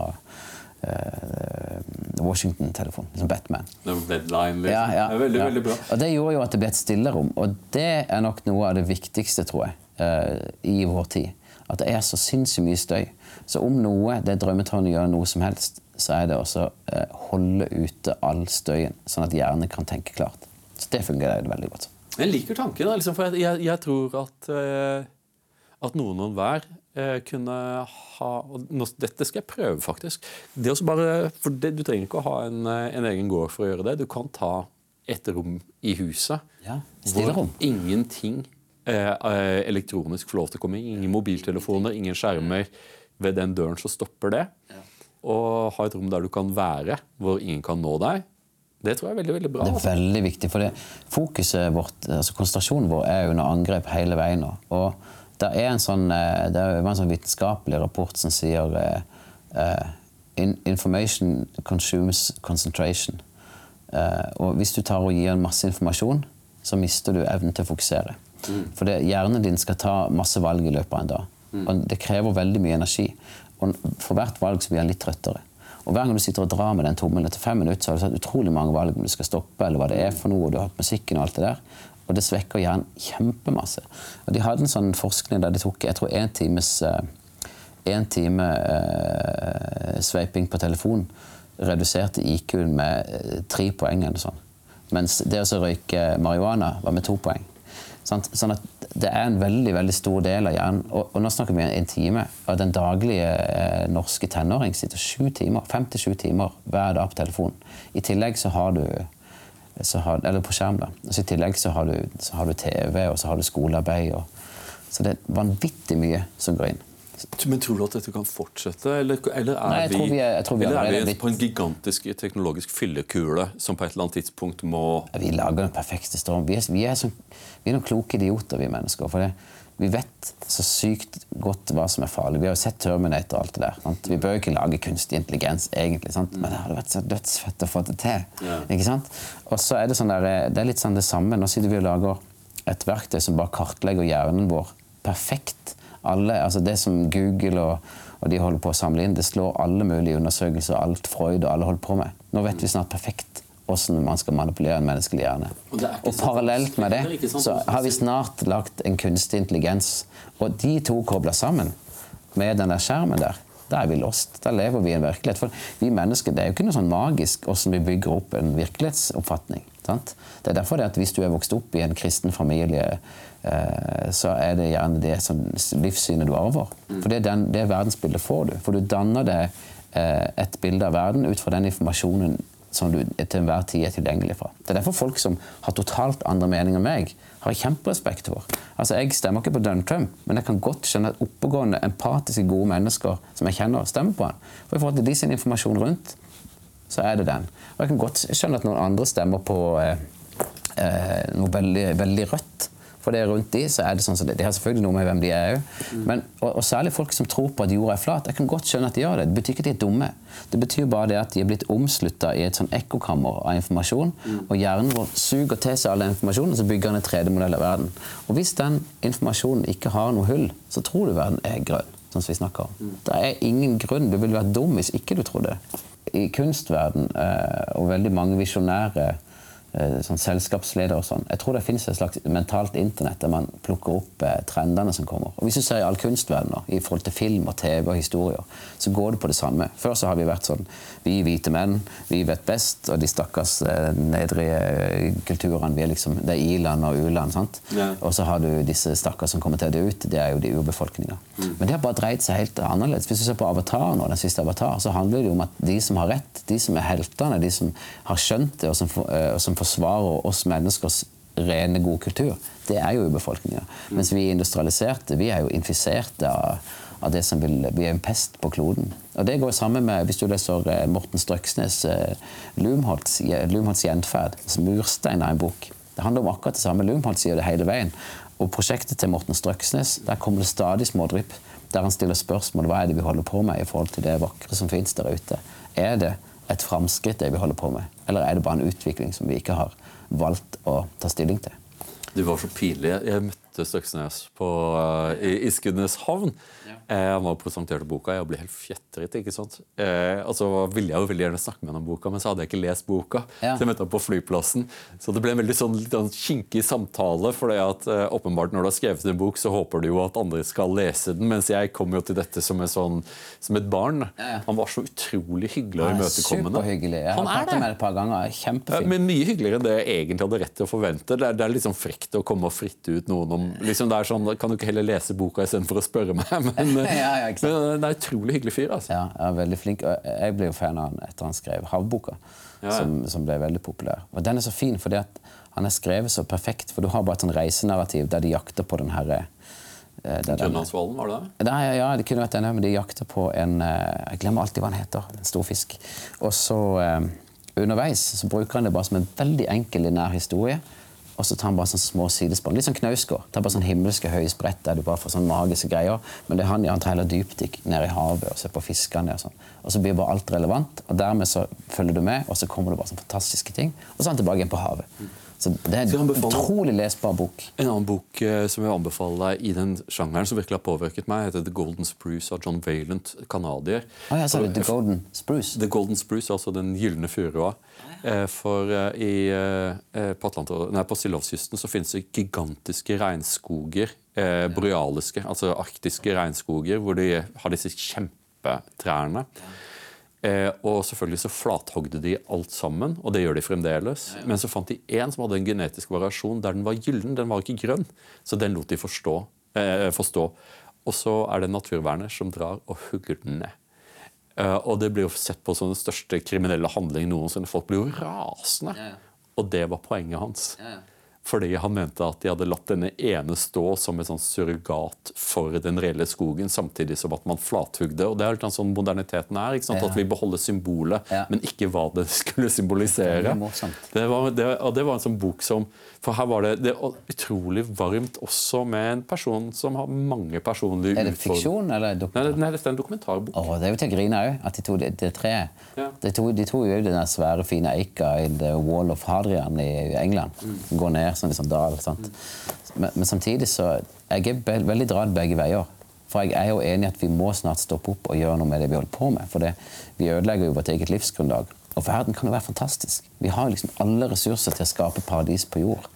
eh, Washington-telefon. Som Batman. Den Redline, liksom. Ja, ja, Det er veldig, ja. veldig bra. Og det gjorde jo at det ble et stillerom. Og det er nok noe av det viktigste, tror jeg, i vår tid. At det er så sinnssykt mye støy. Så om noe, det drømmetårnet gjør noe som helst, så er det også eh, holde ute all støyen, sånn at hjernen kan tenke klart. Så det fungerer veldig godt. Jeg liker tanken, liksom, for jeg, jeg, jeg tror at, uh, at noen og hver uh, kunne ha nå, Dette skal jeg prøve, faktisk. Det også bare, for det, Du trenger ikke å ha en, eh, en egen gård for å gjøre det. Du kan ta et rom i huset Ja, hvor ingenting eh, eh, elektronisk få lov til å komme inn. Ingen mobiltelefoner, ingen skjermer. Ved den døren så stopper det. Og ha et rom der du kan være, hvor ingen kan nå deg. Det tror jeg er veldig veldig bra. Det er veldig viktig, for det, fokuset vårt, altså konsentrasjonen vår er under angrep hele veien. Og det er en sånn, eh, var en sånn vitenskapelig rapport som sier eh, eh, Information consumes concentration. Uh, og hvis du tar og gir en masse informasjon, så mister du evnen til å fokusere. For det, hjernen din skal ta masse valg i løpet av en dag. Og det krever veldig mye energi. Og for hvert valg blir han litt trøttere. Og Hver gang du sitter og drar med den tommelen etter fem minutter, så har du tatt utrolig mange valg om du skal stoppe, eller hva det er for noe, og du har hatt musikken og alt det der. Og det svekker hjernen kjempemasse. Og De hadde en sånn forskning der de tok jeg tror, en times eh, en time eh, sveiping på telefon reduserte IQ-en med eh, tre poeng. eller sånn. Mens det å røyke marihuana var med to poeng. Sant? Sånn at det er en veldig veldig stor del av hjernen. Og, og nå snakker vi om en time. Og den daglige eh, norske tenåring sitter sju timer, fem til sju timer hver dag på telefonen. I tillegg så har du har, Eller på skjerm, da. Så I tillegg så har, du, så har du TV, og så har du skolearbeid. Og, så det er vanvittig mye som går inn. Men tror du at dette kan fortsette, eller, eller er Nei, vi, vi er- vi eller er vi på en gigantisk teknologisk fyllekule som på et eller annet tidspunkt må Vi lager den perfekte storm. Vi er, vi er, så, vi er noen kloke idioter, vi mennesker. For det, vi vet så sykt godt hva som er farlig. Vi har jo sett Terminator og alt det der. Sant? Vi bør jo ikke lage kunstig intelligens, egentlig. Sant? Men det hadde vært så dødsfett å få det til. Ja. Ikke sant? Og så er det sånn der, det er litt sånn det samme. Nå sitter vi og lager et verktøy som bare kartlegger hjernen vår perfekt. Alle, altså det som Google og, og de holder på å samle inn, det slår alle mulige undersøkelser, alt Freud og alle holder på med. Nå vet vi snart perfekt hvordan man skal manipulere en menneskelig hjerne. Og Og parallelt med det så har vi snart lagt en kunstig intelligens. Og de to kobla sammen med den der skjermen der. Da er vi lost. Da lever vi i en virkelighet. For vi mennesker, det er jo ikke noe sånn magisk hvordan vi bygger opp en virkelighetsoppfatning. Sant? Det er derfor det at hvis du er vokst opp i en kristen familie, eh, så er det gjerne det som livssynet du arver. For det, er den, det verdensbildet får du. For du danner deg eh, et bilde av verden ut fra den informasjonen som du til enhver tid er tilgjengelig fra. Det er derfor folk som har totalt andre meninger enn meg, har jeg kjemperespekt for. Altså, Jeg stemmer ikke på Donald Trump, men jeg kan godt skjønne at oppegående, empatiske, gode mennesker som jeg kjenner, stemmer på han. For i forhold til de sin informasjon rundt, så er det den. Og jeg kan godt skjønne at noen andre stemmer på eh, eh, noe veldig, veldig rødt. For det rundt de, så er det sånn som det. De har selvfølgelig noe med hvem de er òg. Og, og særlig folk som tror på at jorda er flat. Jeg kan godt skjønne at de gjør det. Det betyr ikke at de er dumme. Det betyr bare det at de er blitt omslutta i et sånn ekkokammer av informasjon. Og hjernen vår suger til seg all den informasjonen, og så bygger han en 3D-modell av verden. Og hvis den informasjonen ikke har noe hull, så tror du verden er grønn. Sånn som vi snakker om. Det er ingen grunn. Du ville vært dum hvis ikke du trodde det. I kunstverden eh, og veldig mange visjonære sånn selskapsleder og sånn. Jeg tror det finnes et slags mentalt internett der man plukker opp eh, trendene som kommer. Og Hvis du ser i all kunstverden, i forhold til film og TV og historier, så går det på det samme. Før så har vi vært sånn Vi hvite menn, vi vet best, og de stakkars eh, nedrige eh, kulturene, vi er liksom, det er i-land og u-land. sant? Ja. Og så har du disse stakkars som kommer til å dø ut. Det er jo de urbefolkninga. Men det har bare dreid seg helt annerledes. Hvis du ser på Avatar nå, den siste Avatar, så handler det jo om at de som har rett, de som er heltene, de som har skjønt det, og som, eh, og som forsvarer oss menneskers rene, gode kultur, det er jo befolkninga. Mens vi industrialiserte, vi er jo infiserte av, av det som vil Vi er en pest på kloden. Og det går sammen med, hvis du leser eh, Morten Strøksnes eh, Lumholts, Lumholts gjenferd, murstein av en bok. Det handler om akkurat det samme. Lumholt sier det hele veien. Og prosjektet til Morten Strøksnes, der kommer det stadig smådrypp. Der han stiller spørsmål hva er det vi holder på med i forhold til det vakre som finnes der ute. Er det et framskritt det vi holder på med, eller er det bare en utvikling som vi ikke har valgt å ta stilling til? Det var så pinlig. Jeg møtte Støksnes på, uh, i, i Ja. Eh, han var og presenterte boka, jeg ble helt fjetret. ikke sant? Eh, så ville jeg jo veldig gjerne snakke med ham om boka, men så hadde jeg ikke lest boka. Ja. Så jeg møtte ham på flyplassen. Så det ble en veldig sånn, litt sånn kinkig samtale. For at eh, åpenbart når du har skrevet en bok, så håper du jo at andre skal lese den. Mens jeg kom jo til dette som, sånn, som et barn. Ja. Han var så utrolig hyggelig og imøtekommende. Han er det. et par ganger. Kjempefint. Kjempefin. Men mye hyggeligere enn det jeg egentlig hadde rett til å forvente. Det er, det er litt sånn frekt å komme og fritte ut noen om liksom det er sånn, Kan du ikke heller lese boka istedenfor å spørre meg? Men, Ja, ja, men det er en utrolig hyggelig fyr. altså. Ja, jeg er veldig flink. Og jeg ble jo fan av han etter han skrev Havboka, Ja, ja. som, som ble veldig populær. Og den er så fin fordi at han er skrevet så perfekt, for du har bare et sånn reisenarrativ der de jakter på den herre eh, Grønlandsvollen, var det det? Nei, ja, det kunne vært denne, men de jakter på en eh, Jeg glemmer alltid hva han heter. En stor fisk. Og så eh, underveis så bruker han det bare som en veldig enkel linær historie. Og så tar han bare sånne små sidespann. Litt sånn Knausgård. Tar bare sånn himmelske høye sprett der du bare får sånn magiske greier. Men det er han, han tar heller dypdykk ned i havet og ser på fiskene. Og sånn. Og så blir bare alt relevant, og dermed så følger du med, og så kommer det bare sånne fantastiske ting. Og så er han tilbake igjen på havet. Så det er en utrolig lesbar bok. En annen bok eh, som jeg vil anbefale deg i den sjangeren som virkelig har påvirket meg, heter The Golden Spruce av John Valent, canadier. Oh, ja, så det The Golden Spruce. The Golden Spruce, altså den gylne furua. Eh, For eh, i, på, nei, på Stillehavskysten så finnes det gigantiske regnskoger. Eh, borealiske, altså arktiske regnskoger, hvor de har disse kjempetrærne. Eh, og selvfølgelig så flathogde de alt sammen, og det gjør de fremdeles. Men så fant de én som hadde en genetisk variasjon der den var gyllen, den var ikke grønn. Så den lot de forstå, eh, forstå. Og så er det naturverner som drar og hugger den ned. Eh, og det blir jo sett på som den største kriminelle handlingen noensinne. Folk blir jo rasende. Ja, ja. Og det var poenget hans. Fordi han mente at de hadde latt denne ene stå som et surrogat for den reelle skogen, samtidig som at man flathugde. Og det er litt sånn moderniteten er. Ja. At vi beholder symbolet, Ja. men ikke hva det skulle symbolisere. Veldig. Det var, det, det var en sånn bok som For her var det, det utrolig varmt også med en person som har mange personlige Er det fiksjon eller dokumentar? Nei, nei, dette er en dokumentarbok. Åh, det er jo til å grine òg, at de to de, de tre Ja. de, to, de to jo den svære, fine eika i The Wall of Hadrian i England. Som går ned som sånn liksom dal. sant? Men, men samtidig så Jeg er veldig dratt begge veier. For jeg er jo enig i at vi må snart stoppe opp og gjøre noe med det vi holder på med. For det, vi ødelegger jo vårt eget livsgrunnlag. Og verden kan jo være fantastisk. Vi har liksom alle ressurser til å skape paradis på jord.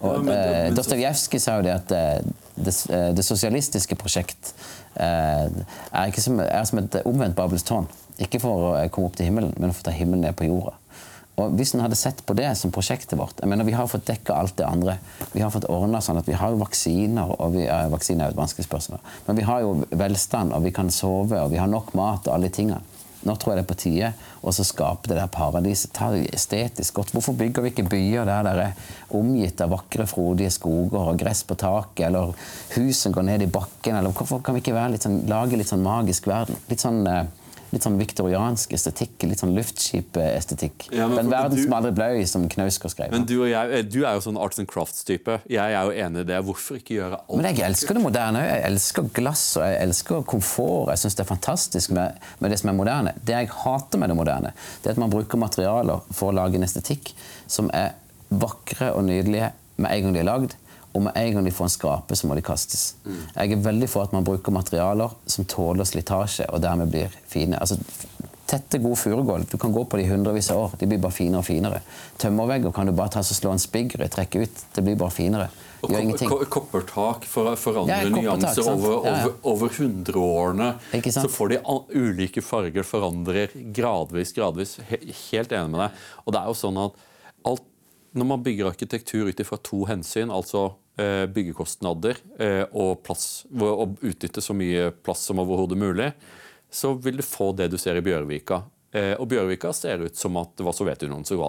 Og Ja, eh, Dostojevskij sa jo det at eh, det, eh, det sosialistiske prosjekt eh, er, som, er som et omvendt Babels tårn. Ikke for å komme opp til himmelen, men for å ta himmelen ned på jorda. Og Hvis en hadde sett på det som prosjektet vårt jeg mener Vi har fått dekka alt det andre. Vi har fått ordnet sånn at vi har vaksiner, og vi, eh, vaksiner er jo et vanskelig spørsmål. Men vi har jo velstand, og vi kan sove, og vi har nok mat og alle de tingene. Nå tror jeg det er på tide å skape det der paradiset. Ta det estetisk godt. Hvorfor bygger vi ikke byer der det er omgitt av vakre, frodige skoger og gress på taket, eller hus som går ned i bakken? eller Hvorfor kan vi ikke litt sånn, lage litt sånn magisk verden? Litt sånn, eh, litt sånn viktoriansk estetikk, litt sånn luftskipestetikk. Ja, Den verden som aldri ble, som Knausgård skrev. Men du jeg, eh, du er jo sånn arts and crafts-type. Jeg er jo enig i det. Hvorfor ikke gjøre alt? Men jeg elsker det moderne. Jeg elsker glass og jeg elsker komfort. Jeg syns det er fantastisk med, med det som er moderne. Det jeg hater med det moderne, det er at man bruker materialer for å lage en estetikk som er vakre og nydelige med en gang de er lagd. Og med en gang de får en skrape, så må de kastes. Jeg er veldig for at man bruker materialer som tåler slitasje, og dermed blir fine. Altså, Tette, gode furugulv. Du kan gå på de hundrevis av år. De blir bare finere og finere. Tømmervegger kan du bare ta og slå en spigger i, trekke ut. Det blir bare finere. Og ko- koppertak for, forandrer Ja, nyanser over, Ja, ja. over, over hundreårene. Så får de ulike farger forandrer gradvis, gradvis. He, helt enig med deg. Og det er jo sånn at alt, når man bygger arkitektur ut ifra to hensyn, altså byggekostnader eh, og, plass, og utnytte så mye plass som overhodet mulig, så vil du få det du ser i Bjørvika. Eh, og Bjørvika ser ut som at det var Sovjetunionen som,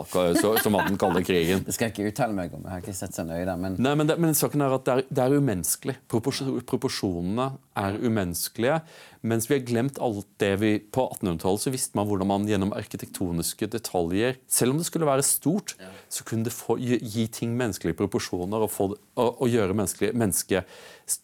hadde den kalde krigen. Det skal jeg ikke uttale meg om. Jeg har ikke sett så nøye der, men Nei, men, det, men saken er at det er, det er umenneskelig. Propors proporsjonene er umenneskelige. Mens vi har glemt alt det vi På 1800-tallet så visste man hvordan man gjennom arkitektoniske detaljer Selv om det skulle være stort, så kunne det få, gi, gi ting menneskelige proporsjoner og, få, og, og gjøre mennesket mennesket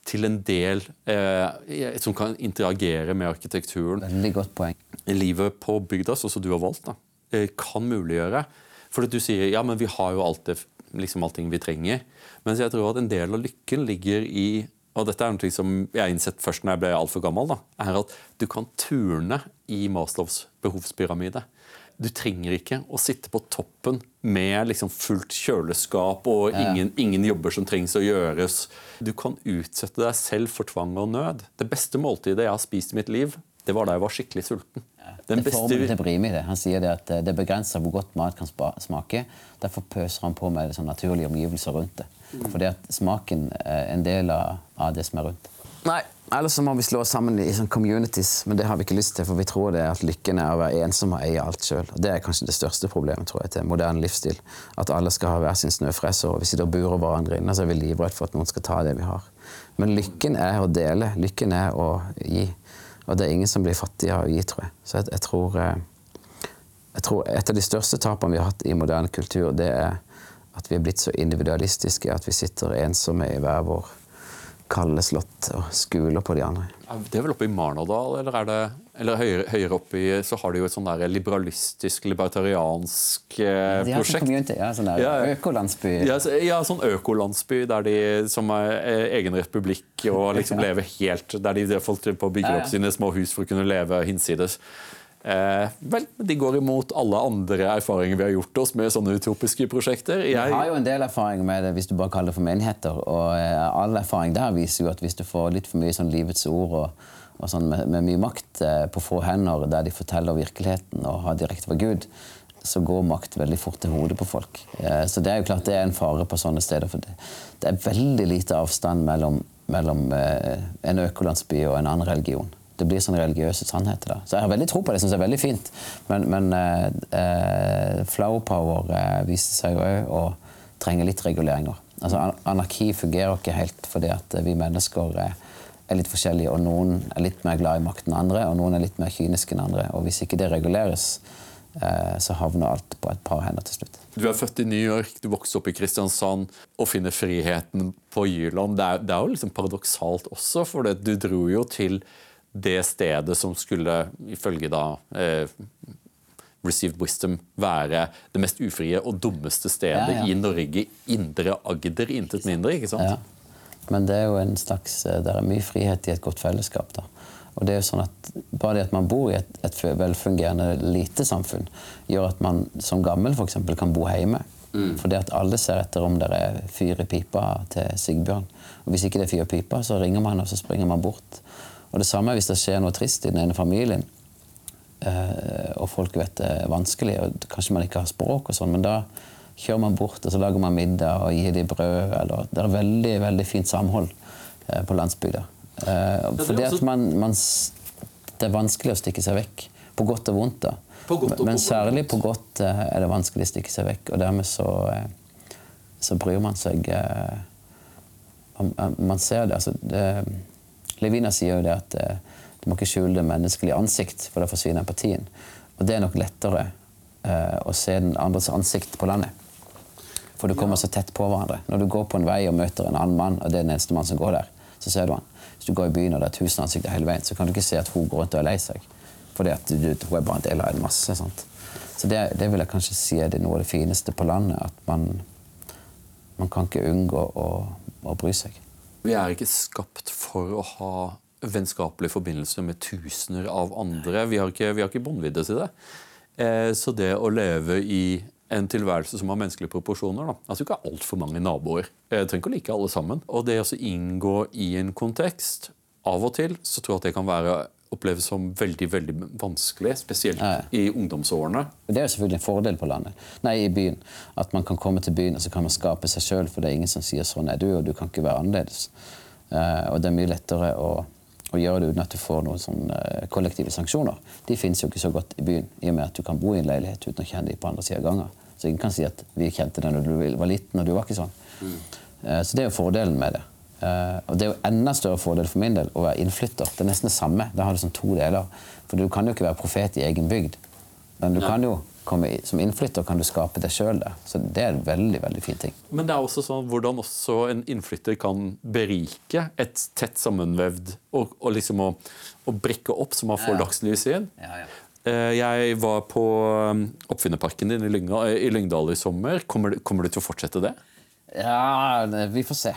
til en del eh, som kan interagere med arkitekturen veldig godt poeng. livet på bygda, sånn som du har valgt, da, eh, kan muliggjøre. For du sier ja, men vi har jo alt det, liksom allting vi trenger. Mens jeg tror at en del av lykken ligger i og dette er noe som jeg innsett først når jeg ble altfor gammel, da, er at du kan turne i Maslows behovspyramide. Du trenger ikke å sitte på toppen med liksom fullt kjøleskap og ingen, ingen jobber som trengs å gjøres. Du kan utsette deg selv for tvang og nød. Det beste måltidet jeg har spist i mitt liv, det var da jeg var skikkelig sulten. Den det beste- til Brimi. det. Han sier det at eh, det er begrensa hvor godt mat kan smake. Derfor pøser han på med sånn naturlige omgivelser rundt det. Fordi at smaken er en del av, av det som er rundt. Nei, ellers så må vi slå oss sammen i sånn communities, men det har vi ikke lyst til, for vi tror det er at lykken er å være ensom og eie alt sjøl. Det er kanskje det største problemet tror jeg, til moderne livsstil. At alle skal ha hver sin snøfreser, og vi sitter og burer hverandre inne, så er vi livredde for at noen skal ta det vi har. Men lykken er å dele. Lykken er å gi. Og det er ingen som blir fattig av å gi, tror jeg. Så jeg, jeg tror eh, jeg tror Et av de største tapene vi har hatt i moderne kultur, det er at vi er blitt så individualistiske at vi sitter ensomme i hver vår kalde slott og skuler på de andre. Det er vel oppe i Marnardal, eller er det eller høyere, høyere oppe i, så har de jo et sånn der liberalistisk, libertariansk eh, De har prosjekt. community, ja, sånn der Ja, ja. økolandsby. Ja, så, ja, sånn økolandsby der de som er eh, egen republikk og liksom lever helt Der de folk på bygger ja. opp sine små hus for å kunne leve hinsides. Eh, vel, de går imot alle andre erfaringer vi har gjort oss med sånne utopiske prosjekter. Jeg har jo en del erfaring med det hvis du bare kaller det for menigheter. Og eh, all erfaring der viser jo at hvis du får litt for mye sånn livets ord og, og sånn med, med mye makt eh, på få hender, der de forteller virkeligheten og har direkte fra Gud, så går makt veldig fort til hodet på folk. Eh, så det er jo klart det er en fare på sånne steder. For det, det er veldig lite avstand mellom, mellom eh, en økolandsby og en annen religion. Det blir sånne religiøse sannheter. da. Så jeg har veldig tro på det. Jeg synes det er veldig fint. Men, men eh, eh, flower power eh, viser seg òg å trenge litt reguleringer. Altså, anarki fungerer ikke helt fordi at vi mennesker eh, er litt forskjellige. og Noen er litt mer glad i makt enn andre, og noen er litt mer kyniske enn andre. og Hvis ikke det reguleres, eh, så havner alt på et par hender til slutt. du er født i New York, du vokste opp i Kristiansand og finner friheten på Jylland. Det er, det er jo liksom paradoksalt også, for det, du dro jo til det stedet som skulle, ifølge da eh, Received Wisdom, være det mest ufrie og dummeste stedet Ja, ja. i Norge. Indre Agder, intet mindre. ikke sant? Ja. Men det er jo en slags, der det er mye frihet i et godt fellesskap. da. Og det er jo sånn at Bare det at man bor i et, et velfungerende lite samfunn, gjør at man som gammel for eksempel, kan bo hjemme. for det at alle ser etter om det er fyr i pipa til Sigbjørn. Og Hvis ikke det er fyr i pipa, så ringer man og så springer man bort. Og Det samme hvis det skjer noe trist i den ene familien, eh, og folk vet det er vanskelig, og kanskje man ikke har språk, og sånn, men da kjører man bort og så lager man middag og gir dem brød. Eller, det er veldig veldig fint samhold eh, på landsbygda. Eh, fordi at man, man, det er vanskelig å stikke seg vekk På godt og vondt, da. På godt men, men særlig på godt er det vanskelig å stikke seg vekk. Og dermed så, så bryr man seg eh, man, man ser det. Altså, det Levina sier jo det at eh, du må ikke skjule det menneskelige ansikt, for da forsvinner empatien. Og det er nok lettere eh, å se den andres ansikt på landet. For du kommer så tett på hverandre. Når du går på en vei og møter en annen mann, og det er den eneste mann som går der, så ser du han. Hvis du går i byen og det er tusen ansikter hele veien, så kan du ikke se at hun går rundt og er lei seg. Fordi at du, hun er bare en del av en masse. Sant? Så det, det, vil jeg kanskje si er det noe av det fineste på landet. At man, man kan ikke unngå å, å bry seg. Vi er ikke skapt for å ha vennskapelige forbindelser med tusener av andre. Vi har ikke, vi har ikke båndvidde til det. Eh, så det å leve i en tilværelse som har menneskelige proporsjoner. Da. Altså ikke altfor mange naboer. Jeg trenger ikke å like alle sammen. Og det å inngå i en kontekst, av og til, så tror jeg at det kan være oppleves som veldig veldig vanskelig, spesielt ja. i ungdomsårene. Det er jo selvfølgelig en fordel på landet, nei, i byen. At man kan komme til byen og så kan man skape seg sjøl, for det er ingen som sier 'sånn er du', og du kan ikke være annerledes. Uh, og det er mye lettere å, å, gjøre det uten at du får noen sånn, uh, kollektive sanksjoner. De finnes jo ikke så godt i byen, i og med at du kan bo i en leilighet uten å kjenne dem på andre sida av gangen. Så ingen kan si at vi kjente deg når du var liten, og du var ikke sånn. Mm. Uh, så det er jo fordelen med det. Uh, og det er jo enda større fordel for min del å være innflytter. Det er nesten det samme. Da har du sånn to deler. For du kan jo ikke være profet i egen bygd. Men du kan jo i, som innflytter kan du skape deg sjøl det. Så det er en veldig veldig fin ting. Men det er også sånn hvordan også en innflytter kan berike et tett sammenvevd og, og liksom å, å, brekke opp så man får ja, dagslys inn. Ja, ja. Uh, jeg var på um, Oppfinnerparken din i, Lyngdal i, Lyngdal i sommer. Kommer, kommer du til å fortsette det? Ja, vi får se.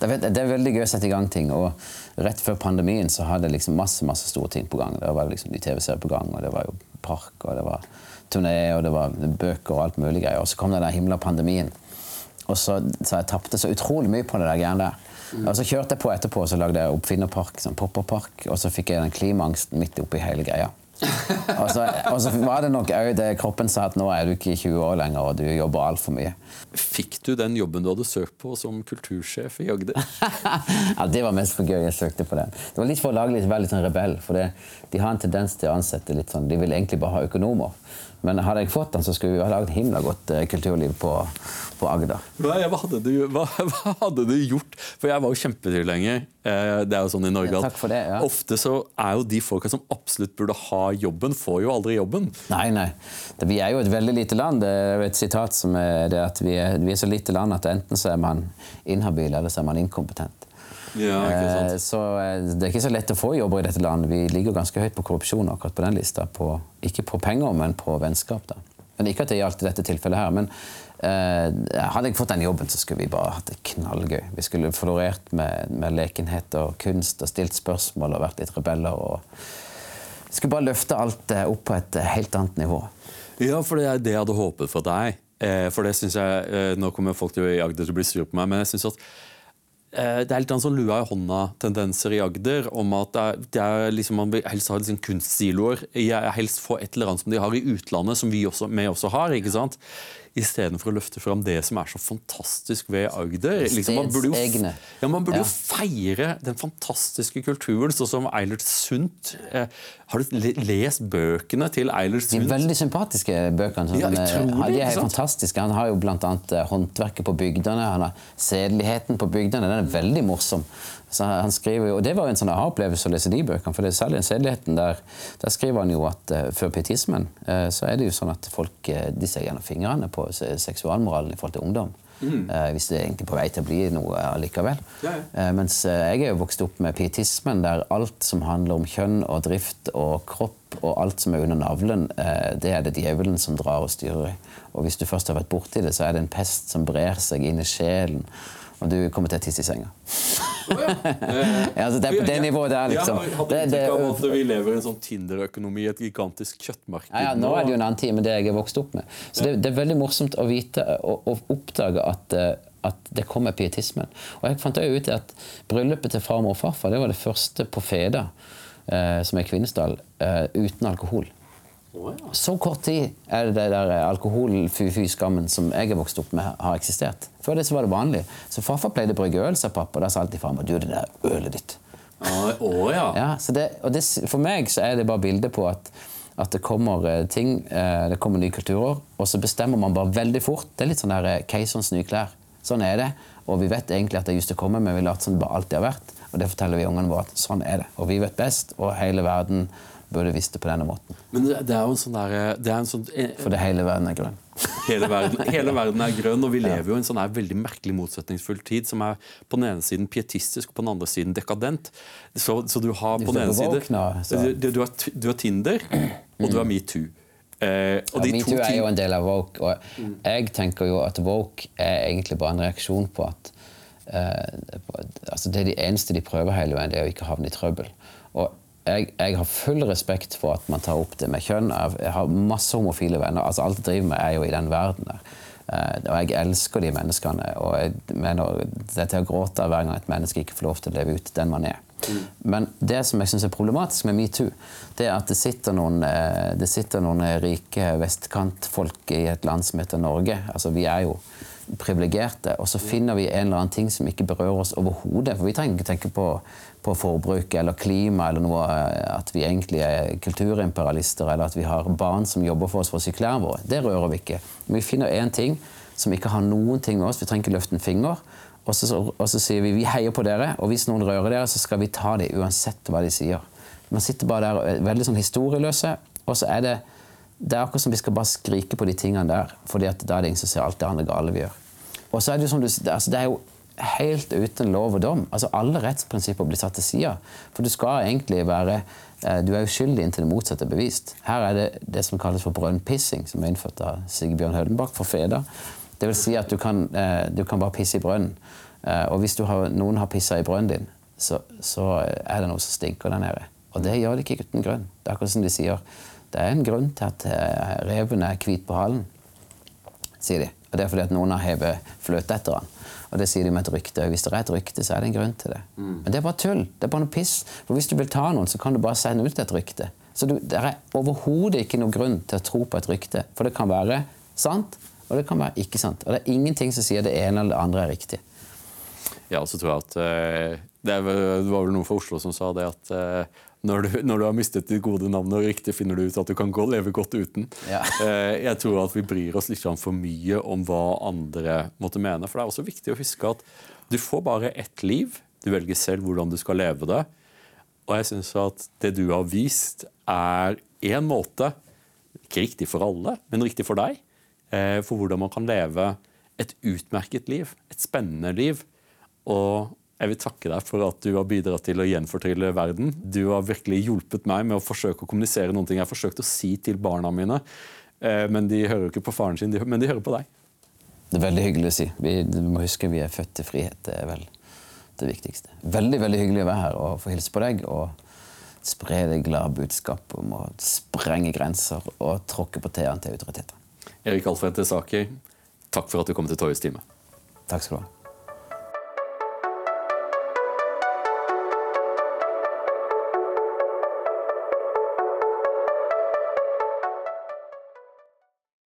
Det er veldig gøy å sette i gang ting. og Rett før pandemien så hadde jeg liksom masse masse store ting på gang. Det var liksom de TV-serier på gang, og det var jo park, og det var turné, og det var bøker og alt mulig greier. Og så kom den der himla pandemien. Og så, så jeg tapte så utrolig mye på det der greiene der. Mm. Og så kjørte jeg på etterpå og så lagde jeg Oppfinnerpark, sånn pop-up-park, og så fikk jeg den klimaangsten midt oppi hele greia og, så, og, så, var det nok òg det kroppen sa at nå er du ikke 20 år lenger og du jobber altfor mye. Fikk du den jobben du hadde søkt på som kultursjef i Agder? ja, Det var mest for gøy jeg søkte på den. Det var litt for å lage litt, være litt sånn rebell. For det, de har en tendens til å ansette litt sånn De vil egentlig bare ha økonomer. Men hadde jeg fått den, så skulle vi ha laget himla godt uh, kulturliv på, på Agder. Hva, hva, hva, hva, hadde du, gjort? For jeg var jo kjempetilhenger. Uh, det er jo sånn i Norge ja, takk det, ja. ofte så er jo de folka som absolutt burde ha jobben, får jo aldri jobben. Nei, nei. Vi er jo et veldig lite land. Det er jo et sitat som er det at vi er, vi er så lite land at enten så er man inhabil, eller så er man inkompetent. Ja, eh, så eh, Det er ikke så lett å få jobber i dette landet. Vi ligger ganske høyt på korrupsjon akkurat på den lista. På, ikke på penger, men på vennskap. da. Men Ikke at det gjaldt i dette tilfellet her. men eh, Hadde jeg fått den jobben, så skulle vi bare hatt det knallgøy. Vi skulle florert med, med lekenhet og kunst og stilt spørsmål og vært litt rebeller. og Skulle bare løfte alt opp på et helt annet nivå. Ja, for det er det jeg hadde håpet for deg. For det synes jeg, Nå kommer folk til i Agder til å bli sur på meg, men jeg synes at Eh, det er litt sånn lua i hånda-tendenser i Agder. om at det er, liksom, Man vil helst ha liksom kunstsiloer. Helst få et eller annet som de har i utlandet, som vi også, vi også har. ikke sant? Istedenfor å løfte fram det som er så fantastisk ved Agder. Liksom, man burde, jo, ja, man burde ja. jo feire den fantastiske kulturen, sånn som Eilert Sundt. Eh, har du lest bøkene til Eilert Sundt? De veldig sympatiske bøkene. Ja, eh, utrolig, de er helt fantastiske. Han har jo bl.a. Eh, håndverket på bygdene, han har sedeligheten på bygdene. Den er veldig morsom. Så han skriver jo, og Det var jo en sånn aha-opplevelse å lese de bøkene. for det er Særlig den sedeligheten der, der skriver han jo at uh, før pietismen uh, så er det jo sånn at folk uh, de ser gjennom fingrene på seksualmoralen i forhold til ungdom. Mm. hvis det er egentlig på vei til å bli noe allikevel. Ja, ja. mens jeg er jo vokst opp med pietismen, der alt som handler om kjønn og drift og kropp og alt som er under navlen, det er det djevelen som drar og styrer i. Og hvis du først har vært borti det, så er det en pest som brer seg inn i sjelen og du kommer til å tisse i senga. Oh, ja. ja, altså det er på det nivået der, liksom. Jeg hadde inntrykk av at vi lever i en sånn Tinder-økonomi, et gigantisk kjøttmarked. Ja, nå er det jo en annen tid med det jeg er vokst opp med. Så det, det er veldig morsomt å vite og, og oppdage at, eh, at det kommer pietismen. Og jeg fant også ut at bryllupet til farmor og farfar det var det første på Feda, eh, som er Kvinesdal, eh, uten alkohol. Så kort tid er det der alkohol-fy-fy-skammen som jeg er vokst opp med, har eksistert. Før det så var det vanlig. Så farfar pleide å brygge øl, sa pappa. Da sa alltid farmor du, det der ølet ditt Oh, oh ja. Ja, så det, og det, for meg så er det bare bildet på at, at det kommer eh, ting, eh, det kommer nye kulturer, og så bestemmer man bare veldig fort. Det er litt sånn der eh, keiserens nye klær. Sånn er det. Og vi vet egentlig at det er just å komme, men vi later som det bare alltid har vært. Og det forteller vi ungene våre at sånn er det. Og vi vet best, og hele verden burde visst det på denne måten. Men det er jo en sånn der, det er en sånn, eh, For det hele verden er grønn. hele, verden, hele verden er grønn, og vi lever jo i en sånn her veldig merkelig motsetningsfull tid, som er på den ene siden pietistisk og på den andre siden dekadent. Så, så du har på den ene siden så- du, du, har, du har Tinder, og du har metoo. Eh, og Ja, Metoo er jo en del av woke, og jeg tenker jo at woke er egentlig bare en reaksjon på at eh, altså Det er de eneste de prøver hele veien, det er å ikke havne i trøbbel. Jeg, jeg har full respekt for at man tar opp det med kjønn. Jeg, har masse homofile venner. altså Alt jeg driver med, er jo i den verden der. Eh, og jeg elsker de menneskene. Og jeg mener, det er til å gråte hver gang et menneske ikke får lov til å leve ut den man er. Men det som jeg syns er problematisk med metoo, det er at det sitter noen, eh, det sitter noen rike vestkantfolk i et land som heter Norge. Altså, vi er jo privilegerte. Og så finner vi en eller annen ting som ikke berører oss overhodet. For vi trenger ikke tenke på, på forbruk eller klima eller noe, eh, at vi egentlig er kulturimperialister, eller at vi har barn som jobber for oss for å sy klærne våre. Det rører vi ikke. Men vi finner én ting som ikke har noen ting med oss. Vi trenger ikke løfte en finger. Og så, og så sier vi vi heier på dere, og hvis noen rører dere, så skal vi ta dem uansett hva de sier. Man sitter bare der og er veldig sånn historieløse, og så er det det er akkurat som vi skal bare skrike på de tingene der, fordi da er det ingen som ser alt det andre gale vi gjør. Og så er det jo som du, altså, det er jo helt uten lov og dom. Altså Alle rettsprinsipper blir satt til side. For du skal egentlig være eh, Du er uskyldig inntil det motsatte er bevist. Her er det det som kalles for brønnpissing, som er innført av Sigbjørn Hødenbakk for Feda. Det vil si at du kan, eh, du kan bare pisse i brønnen. Eh, og hvis har, noen har pissa i brønnen din, så, så er det noe som stinker der nede. Og det gjør det ikke uten grunn. Det er akkurat som de sier. Det er en grunn til at reven er hvit på halen, sier de. Og det er fordi at noen har hevet fløte etter han. Og det sier de med et rykte. Og hvis det er et rykte, så er det en grunn til det. Men det er bare tull. Det er bare noe piss. For hvis du vil ta noen, så kan du bare sende ut et rykte. Så du, det er overhodet ikke noen grunn til å tro på et rykte. For det kan være sant, og det kan være ikke sant. Og det er ingenting som sier det ene eller det andre er riktig. Ja, så tror jeg at eh, det, det var vel noen fra Oslo som sa det at eh, når, du, når du har mistet ditt gode navn og riktig, finner du ut at du kan gå, og leve godt uten. Ja. Eh, jeg tror at vi bryr oss litt for mye om hva andre måtte mene. For det er også viktig å huske at du får bare ett liv. Du velger selv hvordan du skal leve det. Og jeg syns at det du har vist, er én måte, ikke riktig for alle, men riktig for deg, eh, for hvordan man kan leve et utmerket liv, et spennende liv. Og jeg vil takke deg for at du har bidratt til å gjenfortrylle verden. Du har virkelig hjulpet meg med å forsøke å kommunisere noen ting jeg har forsøkt å si til barna mine. Eh, Men de hører jo ikke på faren sin, men de hører på deg. Det er veldig hyggelig å si. Vi, må huske vi er født til frihet. Det er vel det viktigste. Veldig veldig hyggelig å være her og få hilse på deg og spre det glade budskap om å sprenge grenser og tråkke på tærne til autoriteter. Erik Alfred Tesaker, takk for at du kom til Torjus time. Takk skal du ha.